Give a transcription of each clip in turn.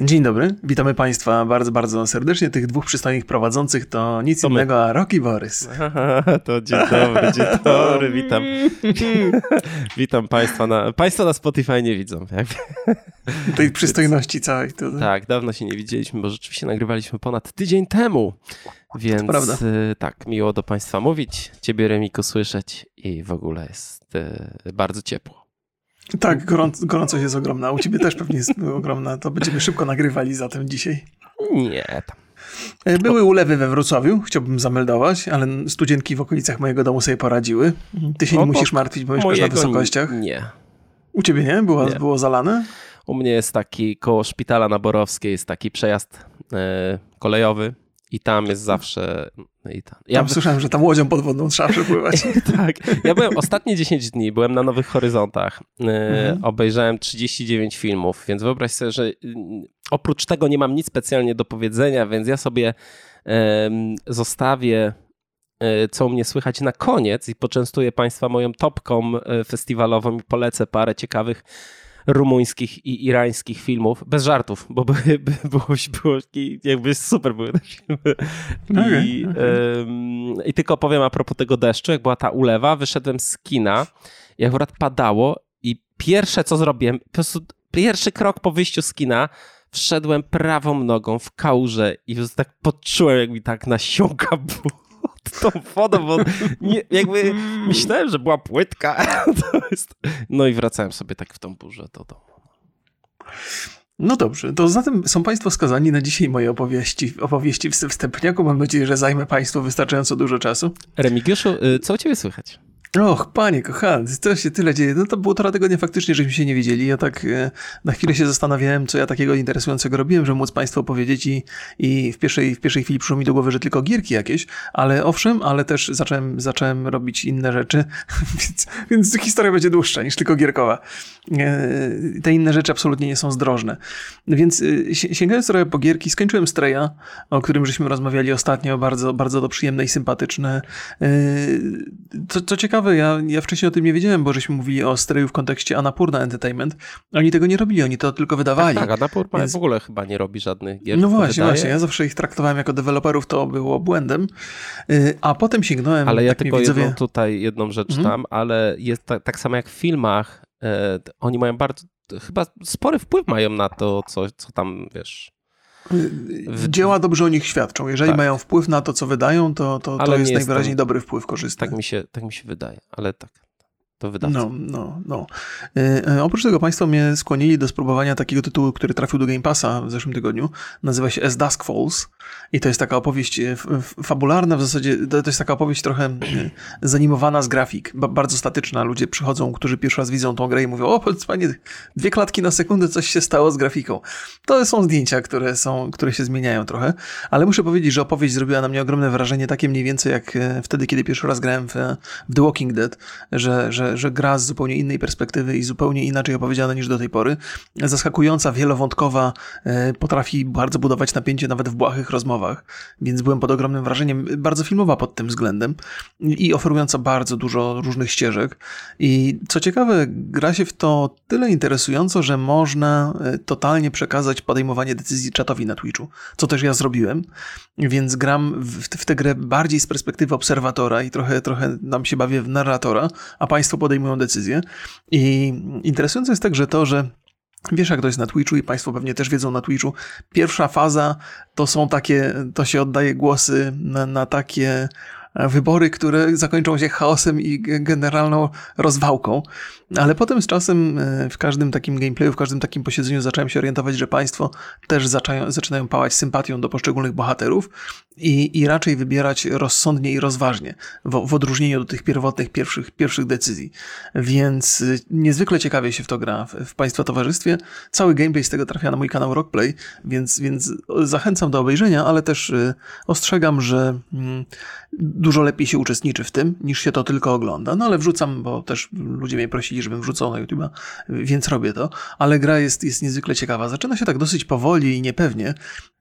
Dzień dobry, witamy Państwa bardzo, bardzo serdecznie. Tych dwóch przystojnych prowadzących to nic to innego, a Rocky Borys. to dzień dobry, dzień dobry, witam. witam Państwa. Na, państwo na Spotify nie widzą. Tej przystojności całej. To... Tak, dawno się nie widzieliśmy, bo rzeczywiście nagrywaliśmy ponad tydzień temu. Więc prawda. Y, tak, miło do Państwa mówić, Ciebie Remiku słyszeć i w ogóle jest y, bardzo ciepło. Tak, gorąco, gorącość jest ogromna. U ciebie też pewnie jest ogromna. To będziemy szybko nagrywali zatem dzisiaj. Nie. E, były ulewy we Wrocławiu, chciałbym zameldować, ale studzienki w okolicach mojego domu sobie poradziły. Ty się nie musisz martwić, bo mieszkasz na wysokościach. Nie. U ciebie nie? Było, nie. było zalane? U mnie jest taki, koło szpitala na Borowskiej jest taki przejazd e, kolejowy i tam jest zawsze. No I tam. Ja tam słyszałem, że tam łodzią podwodną trzeba przepływać. tak. Ja byłem ostatnie 10 dni, byłem na Nowych Horyzontach. E, mhm. Obejrzałem 39 filmów, więc wyobraź sobie, że mm, oprócz tego nie mam nic specjalnie do powiedzenia, więc ja sobie um, zostawię e, co mnie słychać na koniec i poczęstuję Państwa moją topką festiwalową i polecę parę ciekawych rumuńskich i irańskich filmów, bez żartów, bo by, by było, było jakby super były te filmy. Okay, I, okay. I tylko powiem a propos tego deszczu, jak była ta ulewa, wyszedłem z kina, jak akurat padało i pierwsze co zrobiłem, po prostu pierwszy krok po wyjściu z kina, wszedłem prawą nogą w kałużę i tak poczułem, jak mi tak nasiąka było tą wodą, bo nie, jakby myślałem, że była płytka. Jest... No i wracałem sobie tak w tą burzę do domu. No dobrze, to zatem są Państwo skazani na dzisiaj moje opowieści, opowieści w wstępniaku. Mam nadzieję, że zajmę Państwu wystarczająco dużo czasu. Remigiuszu, y, co u Ciebie słychać? Och, panie kochany, to się tyle dzieje. No to było to tygodnia faktycznie, żeśmy się nie widzieli. Ja tak e, na chwilę się zastanawiałem, co ja takiego interesującego robiłem, żeby móc Państwu opowiedzieć i, i w, pierwszej, w pierwszej chwili przyszło mi do głowy, że tylko gierki jakieś, ale owszem, ale też zacząłem, zacząłem robić inne rzeczy, więc, więc historia będzie dłuższa niż tylko gierkowa. E, te inne rzeczy absolutnie nie są zdrożne. Więc e, sięgając trochę po gierki, skończyłem Streja, o którym żeśmy rozmawiali ostatnio, bardzo, bardzo to przyjemne i sympatyczne. Co, co ciekawe, ciekawe, ja, ja wcześniej o tym nie wiedziałem, bo żeśmy mówili o Streju w kontekście Anapurna Entertainment. Oni tego nie robili, oni to tylko wydawali. Tak, tak Anapurna Więc... w ogóle chyba nie robi żadnych gier. No właśnie, wydaje. właśnie. Ja zawsze ich traktowałem jako deweloperów, to było błędem. Y, a potem sięgnąłem... Ale ja tak tylko widzowie... jedną tutaj, jedną rzecz mhm. tam, ale jest tak, tak samo jak w filmach, e, oni mają bardzo, chyba spory wpływ mają na to, co, co tam, wiesz Dzieła dobrze o nich świadczą. Jeżeli tak. mają wpływ na to, co wydają, to, to, to jest najwyraźniej dobry wpływ korzystny. Tak mi, się, tak mi się wydaje, ale tak to wydawca. No, no, no. E, oprócz tego Państwo mnie skłonili do spróbowania takiego tytułu, który trafił do Game Passa w zeszłym tygodniu. Nazywa się As Dusk Falls i to jest taka opowieść e, fabularna, w zasadzie to jest taka opowieść trochę e, zanimowana z grafik, bardzo statyczna. Ludzie przychodzą, którzy pierwszy raz widzą tą grę i mówią, o panie, dwie klatki na sekundę, coś się stało z grafiką. To są zdjęcia, które, są, które się zmieniają trochę, ale muszę powiedzieć, że opowieść zrobiła na mnie ogromne wrażenie, takie mniej więcej jak wtedy, kiedy pierwszy raz grałem w, w The Walking Dead, że, że że, gra z zupełnie innej perspektywy i zupełnie inaczej opowiedziana niż do tej pory. Zaskakująca, wielowątkowa, e, potrafi bardzo budować napięcie nawet w błahych rozmowach, więc byłem pod ogromnym wrażeniem. Bardzo filmowa pod tym względem i oferująca bardzo dużo różnych ścieżek. I co ciekawe, gra się w to tyle interesująco, że można e, totalnie przekazać podejmowanie decyzji czatowi na Twitchu, co też ja zrobiłem, więc gram w, w tę grę bardziej z perspektywy obserwatora i trochę, trochę nam się bawię w narratora, a państwo podejmują decyzje. I interesujące jest także to, że Wiesz, jak to jest na Twitchu i Państwo pewnie też wiedzą na Twitchu. Pierwsza faza to są takie, to się oddaje głosy na, na takie wybory, które zakończą się chaosem i generalną rozwałką. Ale potem z czasem e, w każdym takim gameplayu, w każdym takim posiedzeniu zacząłem się orientować, że państwo też zaczynają, zaczynają pałać sympatią do poszczególnych bohaterów i, i raczej wybierać rozsądnie i rozważnie, w, w odróżnieniu do tych pierwotnych pierwszych, pierwszych decyzji. Więc e, niezwykle ciekawie się w to gra w, w Państwa towarzystwie. Cały gameplay z tego trafia na mój kanał Rockplay, więc, więc zachęcam do obejrzenia, ale też e, ostrzegam, że mm, dużo lepiej się uczestniczy w tym, niż się to tylko ogląda. No ale wrzucam, bo też ludzie mnie prosili, żebym wrzucał na YouTube'a, więc robię to. Ale gra jest, jest niezwykle ciekawa. Zaczyna się tak dosyć powoli i niepewnie,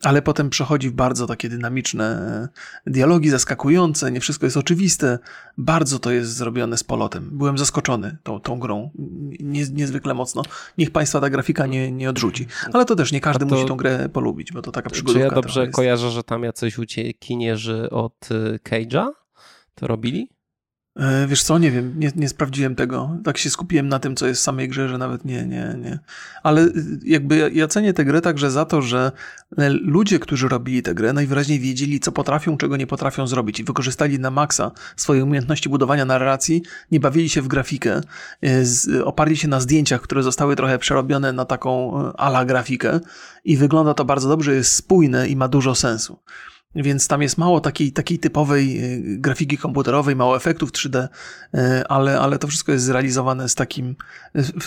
ale potem przechodzi w bardzo takie dynamiczne te dialogi zaskakujące, nie wszystko jest oczywiste. Bardzo to jest zrobione z polotem. Byłem zaskoczony tą, tą grą. Nie, niezwykle mocno. Niech Państwa ta grafika nie, nie odrzuci. Ale to też nie każdy to, musi tą grę polubić, bo to taka przygoda. Czy ja dobrze kojarzę, że tam jacyś uciekinierzy od y, Cage'a to robili? E, wiesz co, nie wiem, nie, nie, sprawdziłem tego. Tak się skupiłem na tym, co jest w samej grze, że nawet nie, nie, nie. Ale y, jakby ja cenię tę grę także za to, że ludzie, którzy robili tę grę, najwyraźniej wiedzieli, co potrafią, czego nie potrafią zrobić i wykorzystali na maksa swoje umiejętności budowania narracji, nie bawili się w grafikę, e, oparli się na zdjęciach, które zostały trochę przerobione na taką ala grafikę i wygląda to bardzo dobrze, jest spójne i ma dużo sensu. Więc tam jest mało takiej, takiej typowej e, grafiki komputerowej, mało efektów 3D, e, ale, ale to wszystko jest zrealizowane z takim,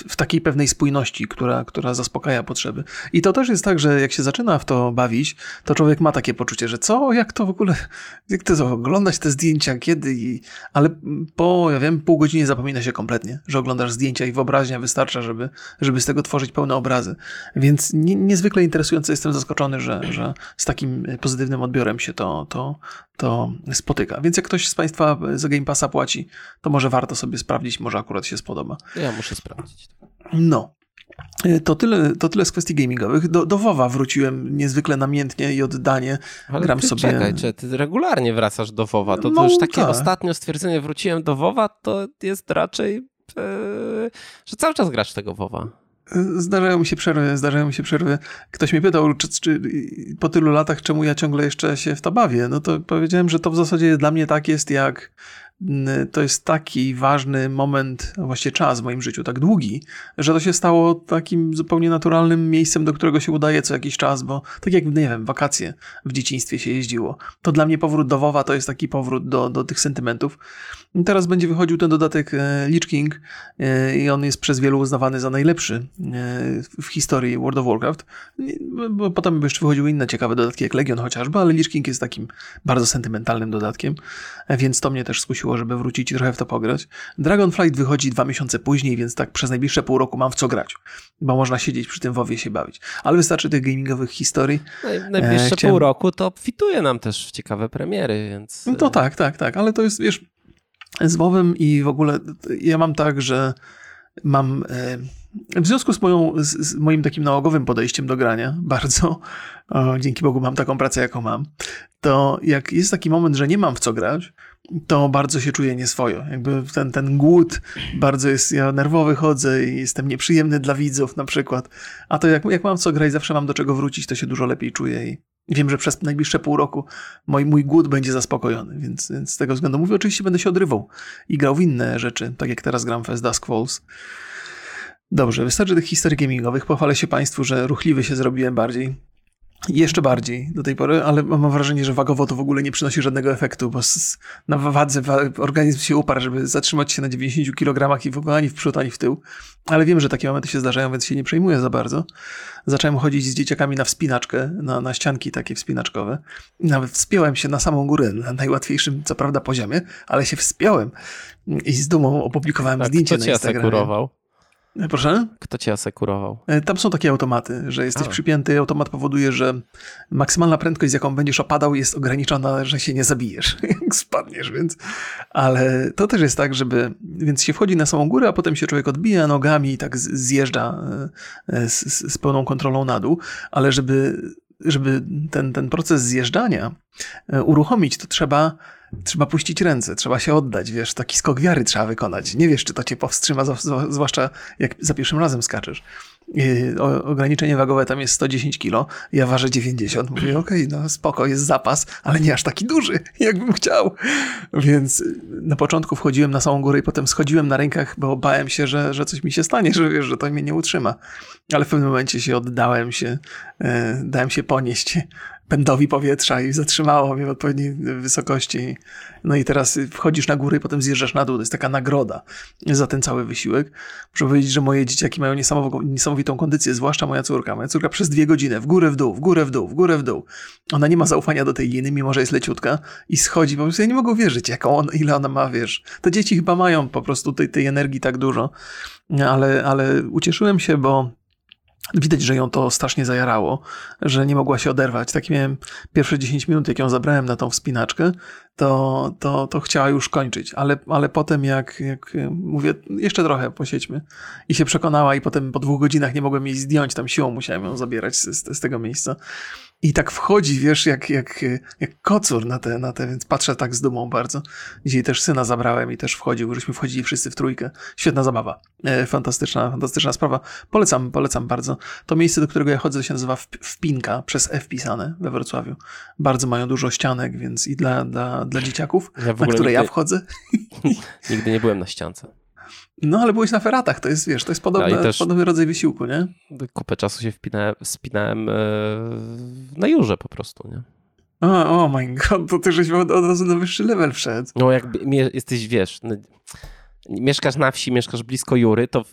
w takiej pewnej spójności, która, która zaspokaja potrzeby. I to też jest tak, że jak się zaczyna w to bawić, to człowiek ma takie poczucie, że co, jak to w ogóle, jak to oglądać te zdjęcia, kiedy i... Ale po, ja wiem, pół godziny zapomina się kompletnie, że oglądasz zdjęcia i wyobraźnia wystarcza, żeby, żeby z tego tworzyć pełne obrazy. Więc nie, niezwykle interesujące, jestem zaskoczony, że, że z takim pozytywnym odbiorem się to, to, to spotyka. Więc jak ktoś z Państwa za Game Passa płaci, to może warto sobie sprawdzić, może akurat się spodoba. Ja muszę sprawdzić. No. E, to tyle, to tyle z kwestii gamingowych. Do, do WoWa wróciłem niezwykle namiętnie i oddanie. Ale Gram ty sobie. Czekaj, czy ty regularnie wracasz do WoWa? To, no, to już takie tak. ostatnio stwierdzenie wróciłem do WoWa, to jest raczej, yy, że cały czas grasz tego WoWa. Zdarzają mi się przerwy, zdarzają mi się przerwy. Ktoś mnie pytał, czy, czy, po tylu latach, czemu ja ciągle jeszcze się w to bawię. No to powiedziałem, że to w zasadzie dla mnie tak jest jak to jest taki ważny moment, właściwie czas w moim życiu, tak długi, że to się stało takim zupełnie naturalnym miejscem, do którego się udaje co jakiś czas, bo tak jak, nie wiem, wakacje w dzieciństwie się jeździło. To dla mnie powrót do WoWa to jest taki powrót do, do tych sentymentów. I teraz będzie wychodził ten dodatek e, Lich King e, i on jest przez wielu uznawany za najlepszy e, w historii World of Warcraft. Potem jeszcze wychodziły inne ciekawe dodatki, jak Legion chociażby, ale Lich King jest takim bardzo sentymentalnym dodatkiem, więc to mnie też skusiło żeby wrócić i trochę w to pograć. Dragonflight wychodzi dwa miesiące później, więc tak przez najbliższe pół roku mam w co grać, bo można siedzieć przy tym WoWie się bawić. Ale wystarczy tych gamingowych historii. No najbliższe e, chciałem... pół roku to obfituje nam też w ciekawe premiery, więc... No to tak, tak, tak, ale to jest, wiesz, z WoWem i w ogóle ja mam tak, że mam... E, w związku z, moją, z, moim takim nałogowym podejściem do grania, bardzo, o, dzięki Bogu mam taką pracę, jaką mam, to jak jest taki moment, że nie mam w co grać, to bardzo się czuję nieswojo. Jakby ten, ten głód bardzo jest, ja nerwowy chodzę i jestem nieprzyjemny dla widzów na przykład. A to jak, jak mam co grać, zawsze mam do czego wrócić, to się dużo lepiej czuję i wiem, że przez najbliższe pół roku mój, mój głód będzie zaspokojony, więc, więc z tego względu mówię, oczywiście będę się odrywał i grał w inne rzeczy, tak jak teraz gram As Dusk Falls. Dobrze, wystarczy tych historii gamingowych. Pochwalę się Państwu, że ruchliwy się zrobiłem bardziej. Jeszcze bardziej do tej pory, ale mam wrażenie, że wagowo to w ogóle nie przynosi żadnego efektu, bo na wadze organizm się uparł, żeby zatrzymać się na 90 kg i w ogóle ani w przód, ani w tył. Ale wiem, że takie momenty się zdarzają, więc się nie przejmuję za bardzo. Zacząłem chodzić z dzieciakami na wspinaczkę, na, na ścianki takie wspinaczkowe. Nawet wspiąłem się na samą górę, na najłatwiejszym, co prawda, poziomie, ale się wspiąłem i z dumą opublikowałem tak, zdjęcie na Instagramie. Asekurował? E, proszę? Kto cię asekurował? E, tam są takie automaty, że jesteś A. przypięty, automat powoduje, że maksymalna prędkość, z jaką będziesz opadał, jest ograniczona, że się nie zabijesz, jak spadniesz, więc. Ale to też jest tak, żeby. Więc się wchodzi na samą górę, a potem się człowiek odbija nogami i tak zjeżdża e, z, z pełną kontrolą na dół, ale żeby, żeby ten, ten proces zjeżdżania uruchomić, to trzeba trzeba puścić ręce, trzeba się oddać, wiesz, taki skok wiary trzeba wykonać. Nie wiesz, czy to cię powstrzyma, zwłaszcza jak za pierwszym razem skaczesz. ograniczenie wagowe tam jest 110 kg, ja ważę 90. Mówię, okej, okay, no spoko, jest zapas, ale nie aż taki duży, jakbym chciał. Więc na początku wchodziłem na samą górę i potem schodziłem na rękach, bo bałem się, że, że coś mi się stanie, że, wiesz, że to mnie nie utrzyma. Ale w pewnym momencie się oddałem się, e, dałem się ponieść pędowi powietrza i zatrzymało mnie w odpowiedniej wysokości. No i teraz wchodzisz na górę i potem zjeżdżasz na dół. To jest taka nagroda za ten cały wysiłek. Muszę powiedzieć, że moje dzieciaki mają niesamowitą kondycję, zwłaszcza moja córka. Moja córka przez dwie godziny w górę, w dół, w górę, w dół, w górę, w dół. Ona nie ma zaufania do tej liny, mimo że jest leciutka i schodzi. Po prostu ja nie mogę wierzyć, jaką on, ile ona ma, wiesz. Te dzieci chyba mają po prostu tej, tej energii tak dużo. Ale, ale ucieszyłem się, bo Widać, że ją to strasznie zajarało, że nie mogła się oderwać. Tak miałem pierwsze 10 minut, jak ją zabrałem na tą wspinaczkę, to, to, to chciała już kończyć, ale, ale potem jak, jak mówię, jeszcze trochę posiedźmy i się przekonała i potem po dwóch godzinach nie mogłem jej zdjąć, tam siłą musiałem ją zabierać z, z tego miejsca. I tak wchodzi, wiesz, jak, jak, jak kocur na te, na te, więc patrzę tak z dumą bardzo. Dzisiaj też syna zabrałem i też wchodził, żeśmy wchodzili wszyscy w trójkę. Świetna zabawa. E, fantastyczna, fantastyczna sprawa. Polecam, polecam bardzo. To miejsce, do którego ja chodzę, się nazywa Wpinka, przez F pisane we Wrocławiu. Bardzo mają dużo ścianek, więc i dla, dla, dla dzieciaków, ja na które nigdy, ja wchodzę. Nigdy nie byłem na ściance. No, ale byłeś na feratach, to jest, wiesz, to jest podobne, no podobny rodzaj wysiłku, nie? Kupę czasu się wpinałem, spinałem e, na jurze po prostu, nie? O, oh my god, to ty żeś od, od razu na wyższy level wszedł. No, jak jesteś, wiesz, no, mieszkasz na wsi, mieszkasz blisko Jury, to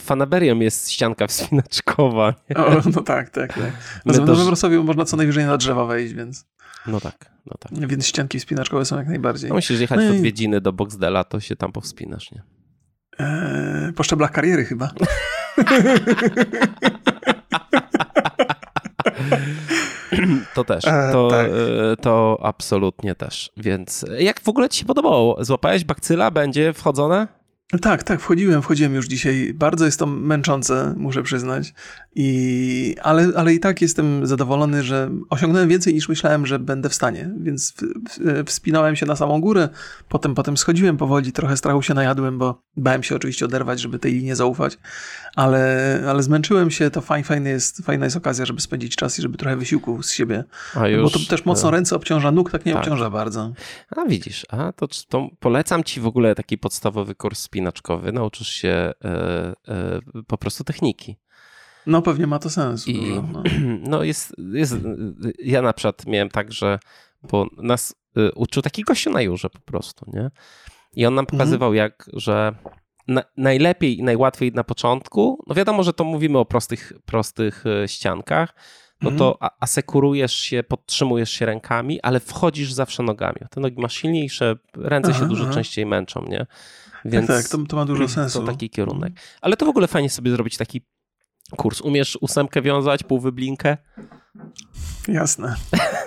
fanaberią jest ścianka wspinaczkowa. Nie? O, no tak, tak, tak. No, to... we Wrocławiu można co najwyżej na drzewa wejść, więc... No tak, no tak. Więc ścianki wspinaczkowe są jak najbardziej. No musisz jechać no i... odwiedziny do Boxdela, to się tam powspinasz, nie? Eee, po szczeblach kariery chyba. To też. E, to, tak. E, to absolutnie też. Więc jak w ogóle ci się podobało? Złapałeś bakcyla? Będzie wchodzone? Tak, tak, wchodziłem, wchodziłem już dzisiaj. Bardzo jest to męczące, muszę przyznać. I, ale, ale i tak jestem zadowolony, że osiągnąłem więcej niż myślałem, że będę w stanie. Więc w, w, wspinałem się na samą górę, potem, potem schodziłem powoli, trochę strachu się najadłem, bo bałem się oczywiście oderwać, żeby tej linie zaufać. Ale, ale zmęczyłem się, to fajn, fajny jest, fajna jest okazja, żeby spędzić czas i żeby trochę wysiłku z siebie. A już, bo to też mocno e, ręce obciąża, nóg tak nie tak. obciąża bardzo. A widzisz, a to, to polecam ci w ogóle taki podstawowy kurs spin spinaczkowy, nauczysz się e, e, po prostu techniki. No pewnie ma to sens. I, dużo, no. no jest, jest, ja na przykład miałem tak, że bo nas y, uczył taki gościu na jurze po prostu, nie? I on nam mhm. pokazywał mhm. jak, że na, najlepiej i najłatwiej na początku, no wiadomo, że to mówimy o prostych, prostych e, ściankach, no to mhm. asekurujesz się, podtrzymujesz się rękami, ale wchodzisz zawsze nogami. Te nogi masz silniejsze, ręce aha, się dużo aha. częściej męczą, nie? Więc tak, tak to, to ma dużo sensu. To taki kierunek. Ale to w ogóle fajnie sobie zrobić taki kurs. Umiesz ósemkę wiązać, półwyblinkę? Jasne.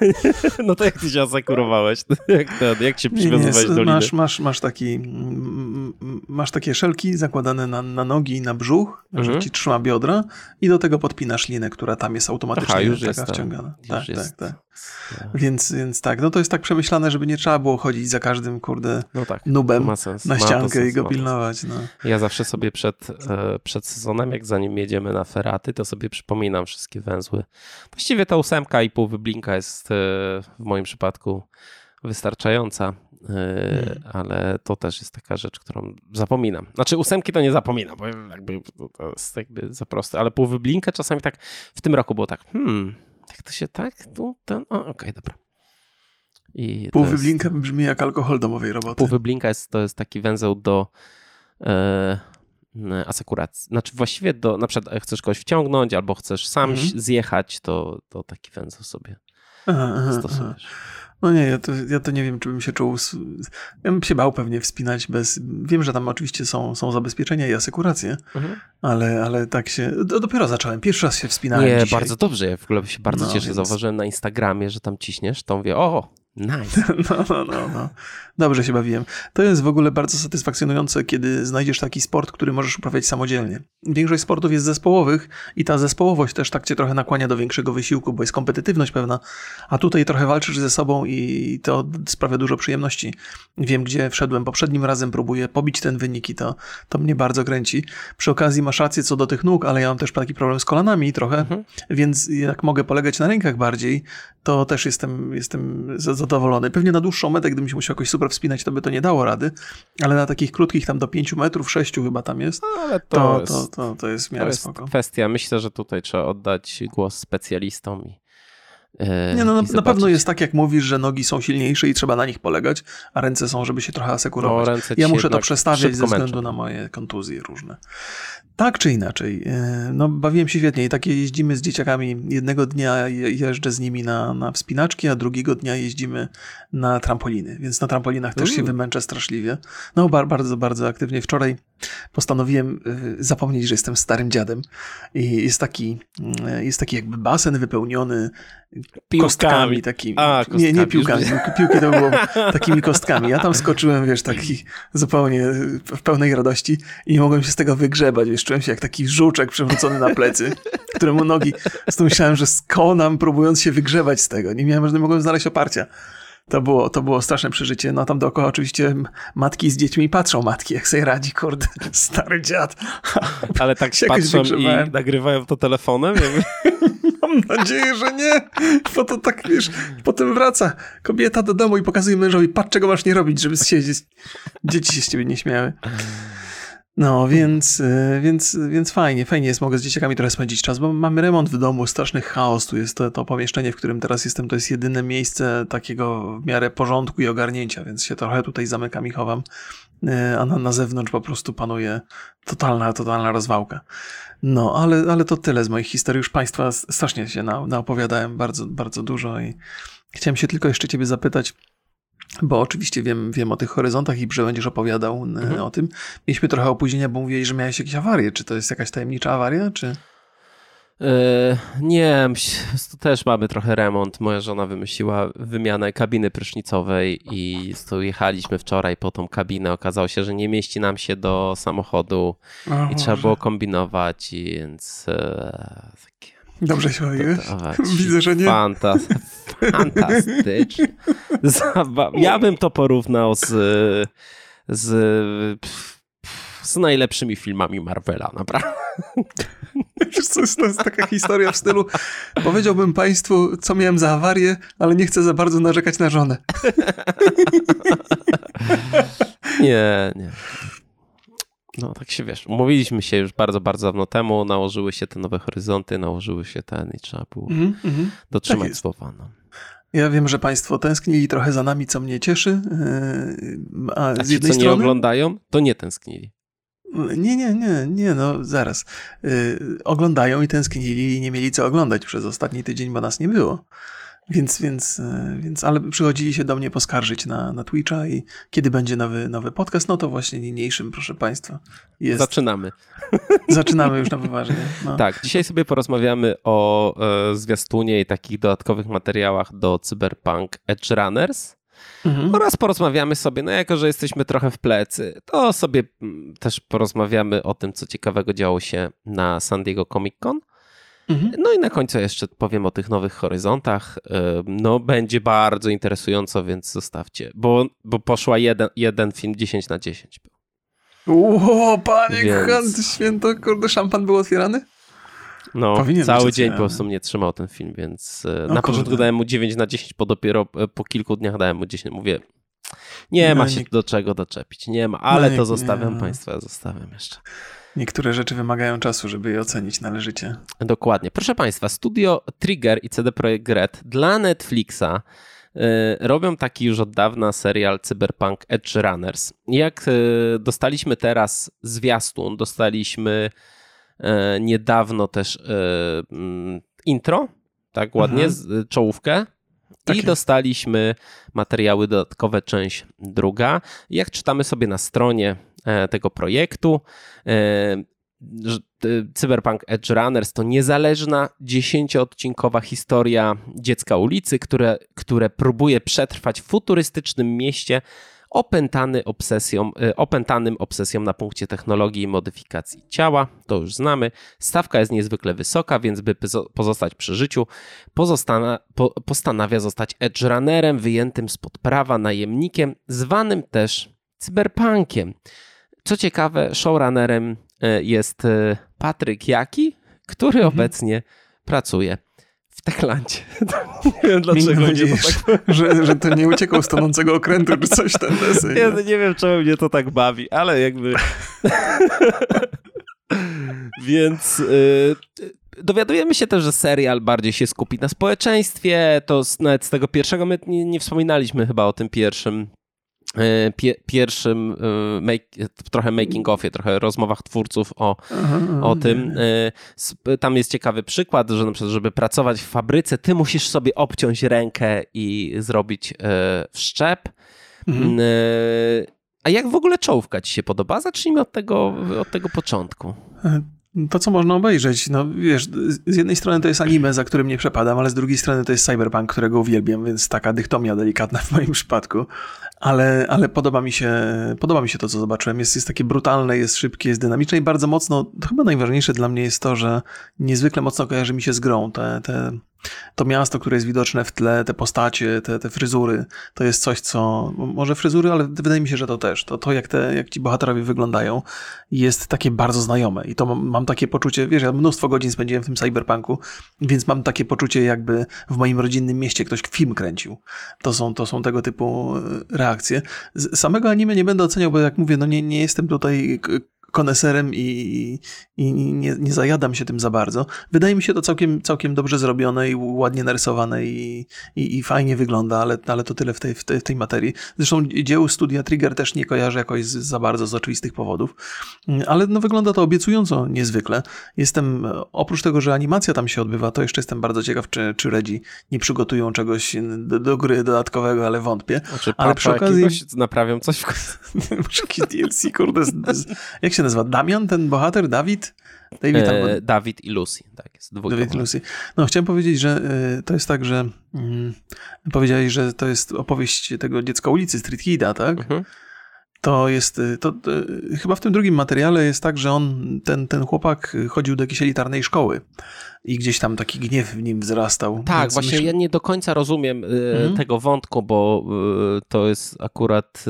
no to jak ty się asekurowałeś? Jak, ten, jak się przywiązywałeś do liny? Masz, masz, masz, taki, masz takie szelki zakładane na, na nogi i na brzuch, mhm. że ci trzyma biodra i do tego podpinasz linę, która tam jest automatycznie Aha, już taka jest wciągana. Tak, tak, tak. Więc, więc tak, no to jest tak przemyślane, żeby nie trzeba było chodzić za każdym, kurde, no tak, nubem na ściankę sens, i go pilnować. No. Ja zawsze sobie przed, e, przed sezonem, jak zanim jedziemy na feraty, to sobie przypominam wszystkie węzły. Właściwie ta ósemka i pół wyblinka jest e, w moim przypadku wystarczająca, e, hmm. ale to też jest taka rzecz, którą zapominam. Znaczy ósemki to nie zapominam, bo jakby to jest jakby za proste, ale pół wyblinka czasami tak w tym roku było tak, hmm, jak to się tak, tu, ten, okej, okay, dobra. I pół wyblinka jest, brzmi jak alkohol domowej roboty. Pół wyblinka jest, to jest taki węzeł do e, asekuracji. Znaczy właściwie do, na przykład chcesz kogoś wciągnąć albo chcesz sam mhm. zjechać, to, to taki węzeł sobie aha, aha, stosujesz. Aha. No nie, ja to, ja to nie wiem, czy bym się czuł. Ja bym się bał pewnie wspinać bez. Wiem, że tam oczywiście są, są zabezpieczenia i asekuracje, mhm. ale, ale tak się. Dopiero zacząłem. Pierwszy raz się wspinałem. Nie, dzisiaj. bardzo dobrze. Ja w ogóle się bardzo no, cieszę. Więc... Zauważyłem na Instagramie, że tam ciśniesz, to mówię, o, Nice. No, no, no, no. Dobrze się bawiłem. To jest w ogóle bardzo satysfakcjonujące, kiedy znajdziesz taki sport, który możesz uprawiać samodzielnie. Większość sportów jest zespołowych i ta zespołowość też tak cię trochę nakłania do większego wysiłku, bo jest kompetytywność pewna, a tutaj trochę walczysz ze sobą i to sprawia dużo przyjemności. Wiem, gdzie wszedłem poprzednim razem, próbuję pobić ten wynik i to, to mnie bardzo kręci. Przy okazji masz rację co do tych nóg, ale ja mam też taki problem z kolanami trochę, mhm. więc jak mogę polegać na rękach bardziej, to też jestem, jestem zadowolony. Pewnie na dłuższą metę, gdybym się musiał jakoś super wspinać, to by to nie dało rady, ale na takich krótkich, tam do 5 metrów, 6 chyba tam jest, no, ale to, to, jest, to, to, to jest w miarę to jest spoko. kwestia. Myślę, że tutaj trzeba oddać głos specjalistom i nie, no, na, na, pewno jest tak, jak mówisz, że nogi są silniejsze i trzeba na nich polegać, a ręce są, żeby się trochę asekurować. No, ja muszę to przestawiać ze względu męczę. na moje kontuzje różne. Tak czy inaczej, e, no bawiłem się świetnie i takie jeździmy z dzieciakami. Jednego dnia jeżdżę z nimi na, na wspinaczki, a drugiego dnia jeździmy na trampoliny, więc na trampolinach też się wymęczę straszliwie. No bardzo, bardzo aktywnie. Wczoraj postanowiłem y, zapomnieć, że jestem starym dziadem. I jest taki, y, jest taki jakby basen wypełniony piłkami. kostkami takimi. A, kostkami. Nie, nie piłkami, piłki to było takimi kostkami. Ja tam skoczyłem, wiesz, taki zupełnie w pełnej radości i nie mogłem się z tego wygrzebać. Wiesz, czułem się jak taki żuczek przewrócony na plecy, któremu nogi, z tym myślałem, że skonam, próbując się wygrzebać z tego. Nie miałem, że nie mogłem znaleźć oparcia. To było, to było straszne przeżycie. No tam dookoła oczywiście matki z dziećmi patrzą, matki jak sobie radzi, kurde, stary dziad. Ale tak się patrzą i nagrywają to telefonem? Mam nadzieję, że nie, bo to tak, wiesz, potem wraca kobieta do domu i pokazuje mężowi, patrz czego masz nie robić, żeby się, dzieci się z ciebie nie śmiały. No, więc, y, więc, więc fajnie, fajnie jest, mogę z dzieciakami trochę spędzić czas, bo mamy remont w domu, straszny chaos, tu jest to, to pomieszczenie, w którym teraz jestem, to jest jedyne miejsce takiego w miarę porządku i ogarnięcia, więc się trochę tutaj zamykam i chowam, y, a na, na zewnątrz po prostu panuje totalna, totalna rozwałka. No, ale, ale to tyle z moich historii, już Państwa strasznie się na, naopowiadałem bardzo, bardzo dużo i chciałem się tylko jeszcze Ciebie zapytać, bo oczywiście wiem, wiem o tych horyzontach i że będziesz opowiadał mhm. o tym. Mieliśmy trochę opóźnienia, bo mówiłeś, że miałeś jakieś awarie. Czy to jest jakaś tajemnicza awaria, czy... Yy, nie, tu też mamy trochę remont. Moja żona wymyśliła wymianę kabiny prysznicowej i tu jechaliśmy wczoraj po tą kabinę. Okazało się, że nie mieści nam się do samochodu o, i trzeba było kombinować, więc e, takie Dobrze się bawiłeś? Widzę, że nie. Fantas fantastycznie. Ja bym to porównał z, z, z najlepszymi filmami Marvela, naprawdę. Wiesz co, to jest taka historia w stylu powiedziałbym państwu, co miałem za awarię, ale nie chcę za bardzo narzekać na żonę. nie, nie no tak się wiesz, umówiliśmy się już bardzo, bardzo dawno temu, nałożyły się te nowe horyzonty, nałożyły się ten i trzeba było mm -hmm. dotrzymać tak słowa. No. Ja wiem, że Państwo tęsknili trochę za nami, co mnie cieszy. E, a, a z ci, jednej co strony... nie oglądają, to nie tęsknili. Nie, nie, nie, nie, no zaraz. Yy, oglądają i tęsknili i nie mieli co oglądać przez ostatni tydzień, bo nas nie było. Więc, więc, e, więc, ale przychodzili się do mnie poskarżyć na, na Twitcha i kiedy będzie nowy, nowy podcast, no to właśnie niniejszym, proszę Państwa. Jest. Zaczynamy. Zaczynamy już na poważnie. No. Tak, dzisiaj sobie porozmawiamy o e, zwiastunie i takich dodatkowych materiałach do Cyberpunk Edge Runners. Mhm. Oraz porozmawiamy sobie, no jako że jesteśmy trochę w plecy, to sobie mm, też porozmawiamy o tym, co ciekawego działo się na San Diego Comic Con. Mhm. No i na końcu jeszcze powiem o tych nowych horyzontach. No będzie bardzo interesująco, więc zostawcie, bo, bo poszła jeden, jeden film 10 na 10 był. Ło, panie więc... święto, kurde, szampan był otwierany? No, Powinien cały dzień po prostu mnie trzymał ten film, więc e, na początku dałem mu 9 na 10, po dopiero e, po kilku dniach dałem mu 10. Mówię, nie no, ma się nie... do czego doczepić, nie ma, ale no, to zostawiam nie... Państwa, ja zostawiam jeszcze. Niektóre rzeczy wymagają czasu, żeby je ocenić należycie. Dokładnie. Proszę Państwa, studio Trigger i CD Projekt Red dla Netflixa y, robią taki już od dawna serial Cyberpunk Edge Runners. Jak y, dostaliśmy teraz zwiastun, dostaliśmy y, niedawno też mm, intro, tak ładnie, mhm. czołówkę. I dostaliśmy materiały dodatkowe, część druga. Jak czytamy sobie na stronie tego projektu. E, e, Cyberpunk Edge Runners to niezależna, dziesięcioodcinkowa historia dziecka ulicy, które, które próbuje przetrwać w futurystycznym mieście opętany obsesją, opętanym obsesją na punkcie technologii i modyfikacji ciała. To już znamy. Stawka jest niezwykle wysoka, więc by pozostać przy życiu, pozostana, po, postanawia zostać edge runnerem wyjętym spod prawa, najemnikiem, zwanym też cyberpunkiem. Co ciekawe, showrunnerem e, jest e, Patryk Jaki, który mhm. obecnie pracuje w Techlandzie. nie wiem dlaczego mnie to tak... że, że to nie uciekał z tonącego okrętu czy coś ten deseń. Ja nie wiem czemu mnie to tak bawi, ale jakby... Więc y, dowiadujemy się też, że serial bardziej się skupi na społeczeństwie. To z, nawet z tego pierwszego, my nie, nie wspominaliśmy chyba o tym pierwszym E, pie, pierwszym e, make, trochę making offie, trochę rozmowach twórców o, o tym. E, tam jest ciekawy przykład, że na przykład, żeby pracować w fabryce, ty musisz sobie obciąć rękę i zrobić wszczep. Mhm. A jak w ogóle czołówka ci się podoba? Zacznijmy od tego, od tego początku. To, co można obejrzeć, no wiesz, z jednej strony to jest anime, za którym nie przepadam, ale z drugiej strony to jest cyberpunk, którego uwielbiam, więc taka dychtomia delikatna w moim przypadku. Ale, ale podoba, mi się, podoba mi się to, co zobaczyłem. Jest, jest takie brutalne, jest szybkie, jest dynamiczne i bardzo mocno, chyba najważniejsze dla mnie jest to, że niezwykle mocno kojarzy mi się z grą. Te, te to miasto, które jest widoczne w tle, te postacie, te, te fryzury, to jest coś, co, może fryzury, ale wydaje mi się, że to też, to, to jak, te, jak ci bohaterowie wyglądają, jest takie bardzo znajome i to mam, mam takie poczucie, wiesz, ja mnóstwo godzin spędziłem w tym cyberpunku, więc mam takie poczucie, jakby w moim rodzinnym mieście ktoś film kręcił. To są, to są tego typu reakcje. Z samego anime nie będę oceniał, bo jak mówię, no nie, nie jestem tutaj koneserem i, i nie, nie, zajadam się tym za bardzo. Wydaje mi się to całkiem, całkiem dobrze zrobione i ładnie narysowane i, i, i fajnie wygląda, ale, ale to tyle w tej, w, tej, w tej materii. Zresztą dzieł studia Trigger też nie kojarzę jakoś za bardzo z oczywistych powodów, ale no wygląda to obiecująco niezwykle. Jestem, oprócz tego, że animacja tam się odbywa, to jeszcze jestem bardzo ciekaw, czy, czy Redzi nie przygotują czegoś do, do gry dodatkowego, ale wątpię. Znaczy, ale przy okazji... Naprawią coś w DLC, kurde, z, z, jak się nazywa? Damian, ten bohater? Dawid? David, e, Dawid i Lucy, tak jest. Dawid i Lucy. No, chciałem powiedzieć, że y, to jest tak, że y, powiedziałeś, że to jest opowieść tego dziecka ulicy, Street Kida, tak? Mhm. To jest, y, to, to, chyba w tym drugim materiale jest tak, że on, ten, ten chłopak chodził do jakiejś elitarnej szkoły i gdzieś tam taki gniew w nim wzrastał. Tak, właśnie myśl... ja nie do końca rozumiem mhm. tego wątku, bo to jest akurat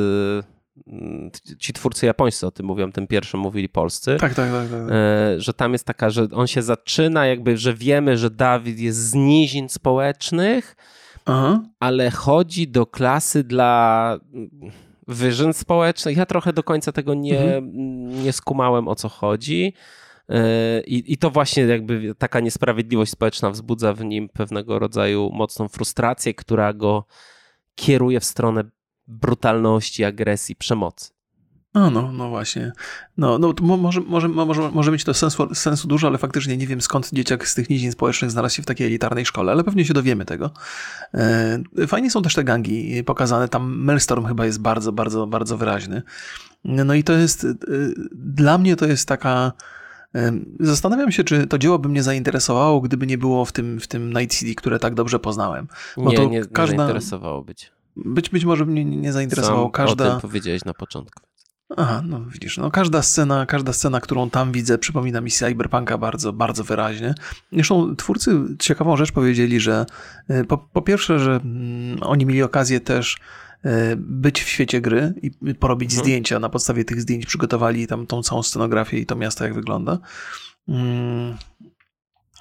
ci twórcy japońscy o tym mówią, tym pierwszym mówili polscy. Tak, tak, tak, tak, e, Że tam jest taka, że on się zaczyna, jakby, że wiemy, że Dawid jest z nizin społecznych, Aha. ale chodzi do klasy dla wyżyn społecznych. Ja trochę do końca tego nie, mhm. nie skumałem, o co chodzi. E, I, I to właśnie jakby taka niesprawiedliwość społeczna wzbudza w nim pewnego rodzaju mocną frustrację, która go kieruje w stronę brutalności, agresji, przemocy. No, no, no właśnie. No, no może, może, może, może mieć to sensu, sensu dużo, ale faktycznie nie wiem skąd dzieciak z tych nizin społecznych znalazł się w takiej elitarnej szkole, ale pewnie się dowiemy tego. E, fajnie są też te gangi pokazane. Tam Melstorm chyba jest bardzo, bardzo, bardzo wyraźny. No i to jest, e, dla mnie to jest taka... E, zastanawiam się, czy to dzieło by mnie zainteresowało, gdyby nie było w tym, w tym Night City, które tak dobrze poznałem. Bo nie, to nie, każda... nie zainteresowało być. Być, być może mnie nie zainteresowało. każda... o tym powiedziałeś na początku. Aha, no widzisz, no każda scena, każda scena, którą tam widzę, przypomina mi Cyberpunka bardzo, bardzo wyraźnie. Zresztą twórcy ciekawą rzecz powiedzieli, że e, po, po pierwsze, że mm, oni mieli okazję też e, być w świecie gry i porobić mhm. zdjęcia. Na podstawie tych zdjęć przygotowali tam tą całą scenografię i to miasto jak wygląda.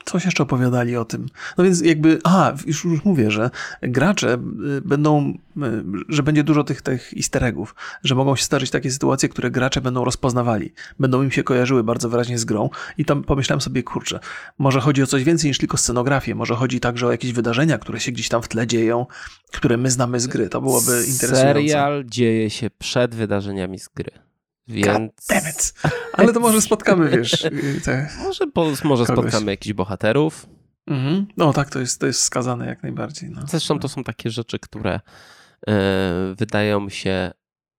Coś jeszcze opowiadali o tym. No więc jakby, a, już, już mówię, że gracze y, będą, y, że będzie dużo tych, tych easter eggów, że mogą się zdarzyć takie sytuacje, które gracze będą rozpoznawali, będą im się kojarzyły bardzo wyraźnie z grą i tam pomyślałem sobie, kurczę, może chodzi o coś więcej niż tylko scenografię, może chodzi także o jakieś wydarzenia, które się gdzieś tam w tle dzieją, które my znamy z gry, to byłoby interesujące. Serial dzieje się przed wydarzeniami z gry. Więc. Ale to może spotkamy, wiesz. Te... Może, może spotkamy jakichś bohaterów. Mhm. No tak, to jest, to jest skazane jak najbardziej. No. Zresztą to są takie rzeczy, które e, wydają się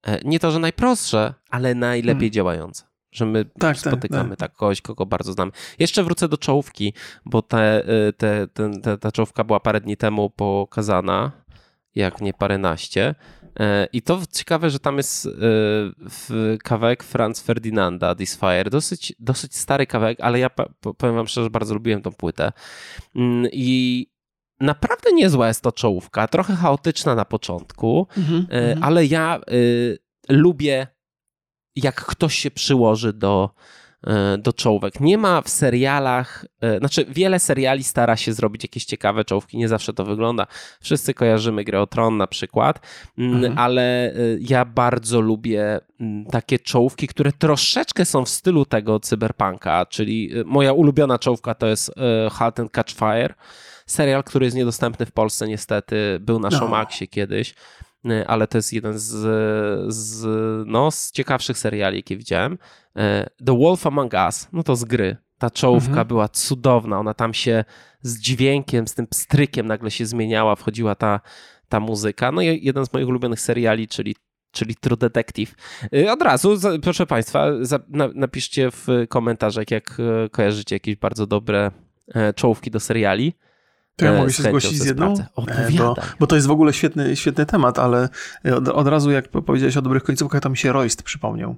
e, nie to, że najprostsze, ale najlepiej mhm. działające. Że my tak, tak spotykamy tak, tak. kogoś, kogo bardzo znamy. Jeszcze wrócę do czołówki, bo te, e, te, te, ta czołówka była parę dni temu pokazana, jak nie paręnaście. E, I to ciekawe, że tam jest e, kawałek Franz Ferdinanda, This Fire. Dosyć, dosyć stary kawałek, ale ja powiem wam szczerze, bardzo lubiłem tą płytę. Mm, I naprawdę niezła jest to czołówka, trochę chaotyczna na początku, mm -hmm. ale ja lubię, jak ktoś się przyłoży do E, do czołówek. Nie ma w serialach, e, znaczy wiele seriali stara się zrobić jakieś ciekawe czołówki, nie zawsze to wygląda. Wszyscy kojarzymy grę o Tron na przykład, mm, mhm. ale e, ja bardzo lubię mm, takie czołówki, które troszeczkę są w stylu tego cyberpunka, czyli moja ulubiona czołówka to jest Halt and Catch Fire. Serial, który jest niedostępny w Polsce niestety, był na no. Showmaxie kiedyś. Ale to jest jeden z, z, no, z ciekawszych seriali, jakie widziałem. Y, The Wolf Among Us, no to z gry. Ta czołówka mhm. była cudowna, ona tam się z dźwiękiem, z tym pstrykiem nagle się zmieniała, wchodziła ta, ta muzyka. No i jeden z moich ulubionych seriali, czyli czyli True Detective. Y, od razu, proszę Państwa, napiszcie w komentarzach, jak e, kojarzycie jakieś bardzo dobre e, czołówki do seriali. To ja mogę się zgłosić z jedną? O, bo, bo, to jest w ogóle świetny, świetny temat, ale od, od razu jak powiedziałeś o dobrych końcówkach, to mi się Royst przypomniał.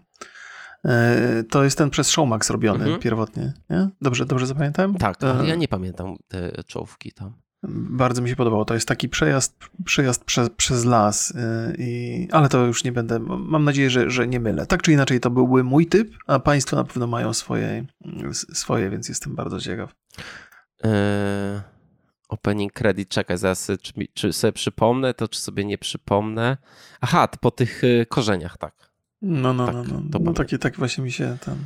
To jest ten przez Showmax robiony mhm. pierwotnie, nie? Dobrze, dobrze zapamiętałem? Tak, ale ja nie pamiętam te czołówki tam. Bardzo mi się podobało. To jest taki przejazd, przejazd przez, przez las, i, ale to już nie będę. Mam nadzieję, że, że nie mylę. Tak czy inaczej, to byłby mój typ, a Państwo na pewno mają swoje, swoje więc jestem bardzo ciekaw. Eee, opening credit, czekaj, zaraz, czy, czy sobie przypomnę to, czy sobie nie przypomnę. Aha, po tych y, korzeniach, tak. No, no, tak, no, no. To no takie, tak właśnie mi się tam.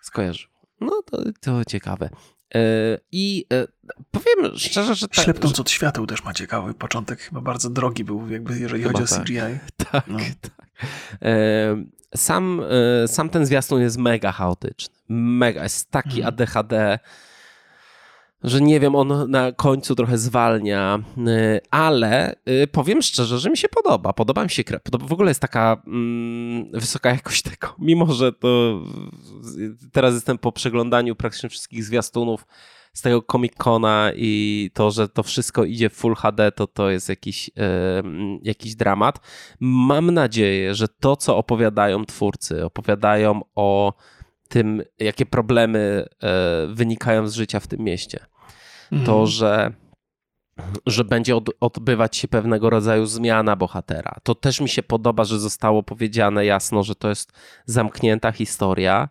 Skojarzył. No to, to ciekawe. E, I e, powiem szczerze, że tak. Ślepnąc od świateł też ma ciekawy początek, chyba bardzo drogi był, jakby jeżeli chyba chodzi o CGI. Tak, no. tak. E, sam, sam ten zwiastun jest mega chaotyczny. Mega, jest taki hmm. ADHD że nie wiem, on na końcu trochę zwalnia, y, ale y, powiem szczerze, że mi się podoba. Podoba mi się krew. W ogóle jest taka mm, wysoka jakość tego. Mimo, że to teraz jestem po przeglądaniu praktycznie wszystkich zwiastunów z tego Comic-Cona i to, że to wszystko idzie w Full HD, to to jest jakiś, yy, jakiś dramat. Mam nadzieję, że to, co opowiadają twórcy, opowiadają o tym, jakie problemy e, wynikają z życia w tym mieście. Mhm. To, że że będzie od, odbywać się pewnego rodzaju zmiana bohatera. To też mi się podoba, że zostało powiedziane jasno, że to jest zamknięta historia,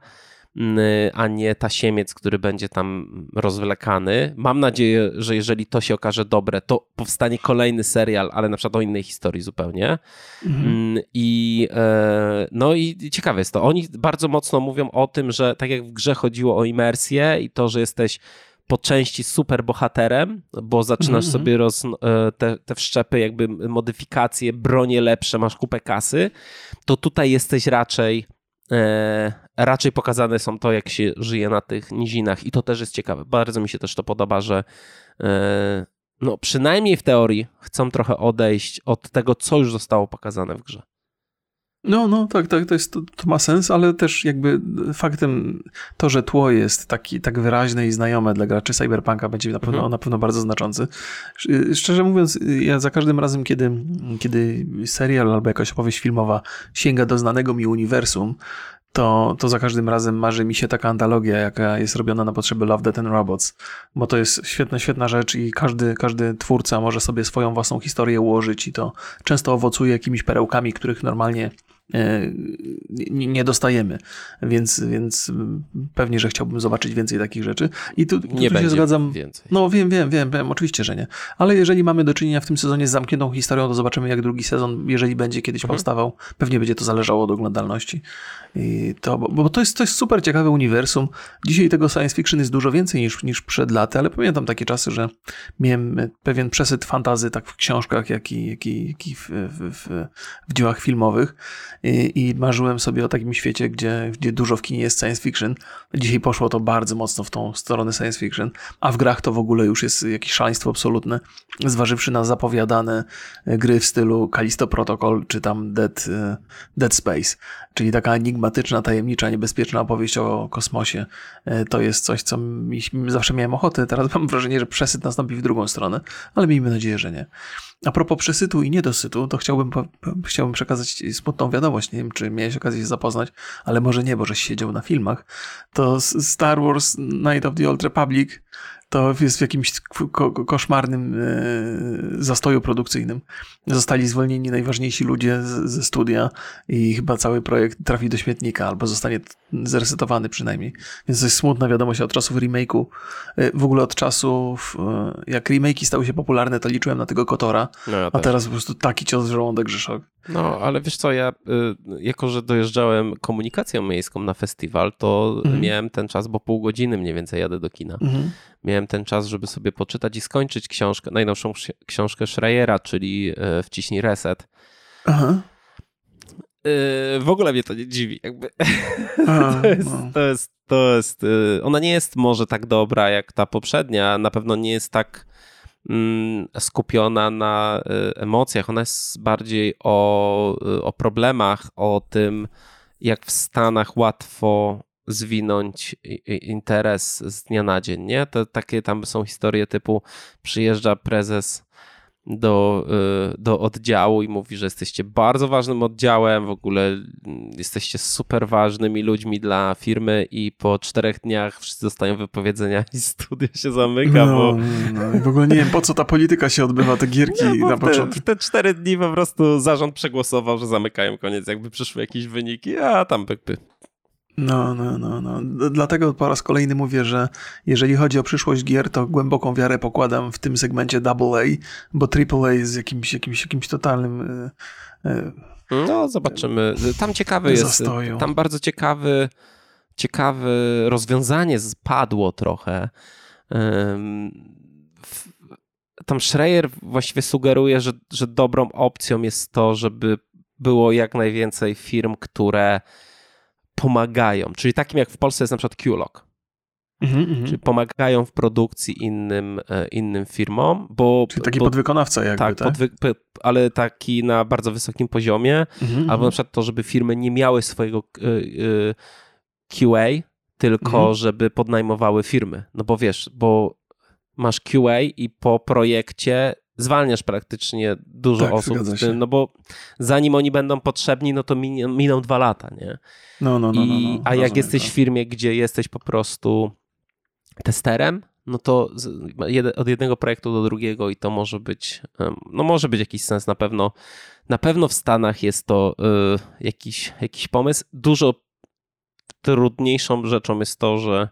a nie tasiemiec, który będzie tam rozwlekany. Mam nadzieję, że jeżeli to się okaże dobre, to powstanie kolejny serial, ale na przykład o innej historii zupełnie. Mhm. I e, no i ciekawe jest to. Oni bardzo mocno mówią o tym, że tak jak w grze chodziło o imersję i to, że jesteś po części super bohaterem, bo zaczynasz mm -hmm. sobie roz, e, te, te wszczepy, jakby modyfikacje, bronie lepsze, masz kupę kasy, to tutaj jesteś raczej raczej pokazane są to, jak się żyje na tych nizinach i to też jest ciekawe. Bardzo mi się też to podoba, że e, no przynajmniej w teorii chcą trochę odejść od tego, co już zostało pokazane w grze. No, no, tak, tak, to, jest, to, to, ma sens, ale też jakby faktem to, że tło jest taki, tak wyraźne i znajome dla graczy Cyberpunka będzie na pewno, mhm. na pewno bardzo znaczący. Szczerze mówiąc, ja za każdym razem, kiedy, kiedy serial albo jakaś opowieść filmowa sięga do znanego mi uniwersum, to, to za każdym razem marzy mi się taka antologia, jaka jest robiona na potrzeby Love, Death and Robots, bo to jest świetna, świetna rzecz i każdy, każdy twórca może sobie swoją własną historię ułożyć i to często owocuje jakimiś perełkami, których normalnie nie dostajemy, więc, więc pewnie, że chciałbym zobaczyć więcej takich rzeczy. I tu, tu, nie tu się zgadzam. Więcej. No wiem, wiem, wiem, wiem, oczywiście, że nie. Ale jeżeli mamy do czynienia w tym sezonie z zamkniętą historią, to zobaczymy, jak drugi sezon, jeżeli będzie kiedyś mhm. powstawał, pewnie będzie to zależało od oglądalności. I to, bo, bo to, jest, to jest super ciekawe uniwersum. Dzisiaj tego science fiction jest dużo więcej niż, niż przed laty, ale pamiętam takie czasy, że miałem pewien przesyt fantazy tak w książkach, jak i, jak i, jak i w, w, w, w dziełach filmowych i, i marzyłem sobie o takim świecie, gdzie, gdzie dużo w kinie jest science fiction. Dzisiaj poszło to bardzo mocno w tą stronę science fiction, a w grach to w ogóle już jest jakieś szaleństwo absolutne, zważywszy na zapowiadane gry w stylu Callisto Protocol czy tam Dead, Dead Space, czyli taka enigmatyczna, tajemnicza, niebezpieczna opowieść o kosmosie. To jest coś, co mi, zawsze miałem ochotę. Teraz mam wrażenie, że przesyt nastąpi w drugą stronę, ale miejmy nadzieję, że nie. A propos przesytu i niedosytu, to chciałbym, chciałbym przekazać smutną wiadomość. Nie wiem, czy miałeś okazję się zapoznać, ale może nie, bo żeś siedział na filmach. To Star Wars Night of the Old Republic to jest w jakimś ko koszmarnym e, zastoju produkcyjnym. Zostali zwolnieni najważniejsi ludzie ze studia i chyba cały projekt trafi do śmietnika albo zostanie zresetowany przynajmniej. Więc to jest smutna wiadomość od czasów remake'u. E, w ogóle od czasów, e, jak remake'i stały się popularne, to liczyłem na tego Kotora, no ja a teraz po prostu taki cios w żołądek, że szok. No, ale wiesz co, ja jako, że dojeżdżałem komunikacją miejską na festiwal, to mhm. miałem ten czas, bo pół godziny mniej więcej jadę do kina. Mhm miałem ten czas, żeby sobie poczytać i skończyć książkę, najnowszą książkę Schreiera, czyli e, Wciśnij Reset. Aha. E, w ogóle mnie to nie dziwi, jakby. Aha, to, jest, no. to, jest, to jest. E, ona nie jest może tak dobra jak ta poprzednia, na pewno nie jest tak mm, skupiona na emocjach. Ona jest bardziej o, o problemach, o tym, jak w Stanach łatwo zwinąć interes z dnia na dzień, nie? To takie tam są historie typu przyjeżdża prezes do, y, do oddziału i mówi, że jesteście bardzo ważnym oddziałem, w ogóle mm, jesteście super ważnymi ludźmi dla firmy i po czterech dniach wszyscy dostają wypowiedzenia i studia się zamyka, no, bo... No, no. w ogóle nie wiem, po co ta polityka się odbywa, te gierki no, na początku. Te, te cztery dni po prostu zarząd przegłosował, że zamykają koniec, jakby przyszły jakieś wyniki, a tam by no, no, no, no. Dlatego po raz kolejny mówię, że jeżeli chodzi o przyszłość gier, to głęboką wiarę pokładam w tym segmencie AA, bo AAA jest jakimś, jakimś, jakimś totalnym. Yy, no, zobaczymy. Tam ciekawy jest. Zastoju. Tam bardzo ciekawy, ciekawe rozwiązanie padło trochę. Tam Schreier właściwie sugeruje, że, że dobrą opcją jest to, żeby było jak najwięcej firm, które pomagają, czyli takim jak w Polsce jest na przykład QLog. Mhm, mhm, czyli pomagają w produkcji innym, e, innym firmom, bo... Czyli taki bo, podwykonawca jakby, tak? tak? Podwy, ale taki na bardzo wysokim poziomie, mhm, albo mhm. na przykład to, żeby firmy nie miały swojego e, e, QA, tylko mhm. żeby podnajmowały firmy. No bo wiesz, bo masz QA i po projekcie zwalniasz praktycznie dużo tak, osób, no bo zanim oni będą potrzebni, no to miną, miną dwa lata, nie? No, no, no. I, no, no. A jak jesteś w firmie, gdzie jesteś po prostu testerem, no to od jednego projektu do drugiego i to może być, no może być jakiś sens na pewno. Na pewno w Stanach jest to y, jakiś, jakiś pomysł. Dużo trudniejszą rzeczą jest to, że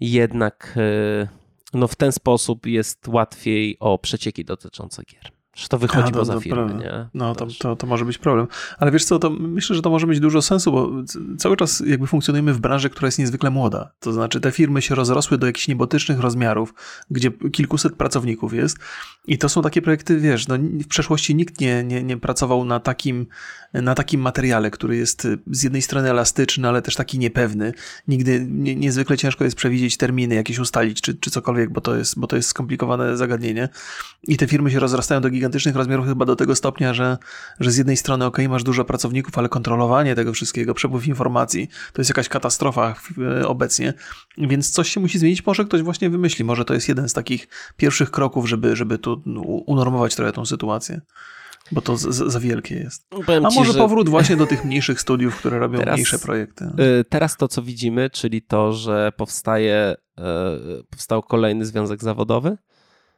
jednak y, no w ten sposób jest łatwiej o przecieki dotyczące gier. Że to wychodzi A, poza no, firmy, nie? No, to, to, to może być problem. Ale wiesz co, to myślę, że to może mieć dużo sensu, bo cały czas jakby funkcjonujemy w branży, która jest niezwykle młoda. To znaczy te firmy się rozrosły do jakichś niebotycznych rozmiarów, gdzie kilkuset pracowników jest i to są takie projekty, wiesz, no w przeszłości nikt nie, nie, nie pracował na takim, na takim materiale, który jest z jednej strony elastyczny, ale też taki niepewny. Nigdy nie, niezwykle ciężko jest przewidzieć terminy, jakieś ustalić, czy, czy cokolwiek, bo to, jest, bo to jest skomplikowane zagadnienie. I te firmy się rozrastają do gigantycznych rozmiarów chyba do tego stopnia, że, że z jednej strony ok, masz dużo pracowników, ale kontrolowanie tego wszystkiego, przepływ informacji, to jest jakaś katastrofa obecnie, więc coś się musi zmienić, może ktoś właśnie wymyśli, może to jest jeden z takich pierwszych kroków, żeby, żeby tu unormować trochę tą sytuację. Bo to z, za wielkie jest. Powiem A ci, może że... powrót właśnie do tych mniejszych studiów, które robią teraz, mniejsze projekty. Y, teraz to, co widzimy, czyli to, że powstaje, y, powstał kolejny związek zawodowy,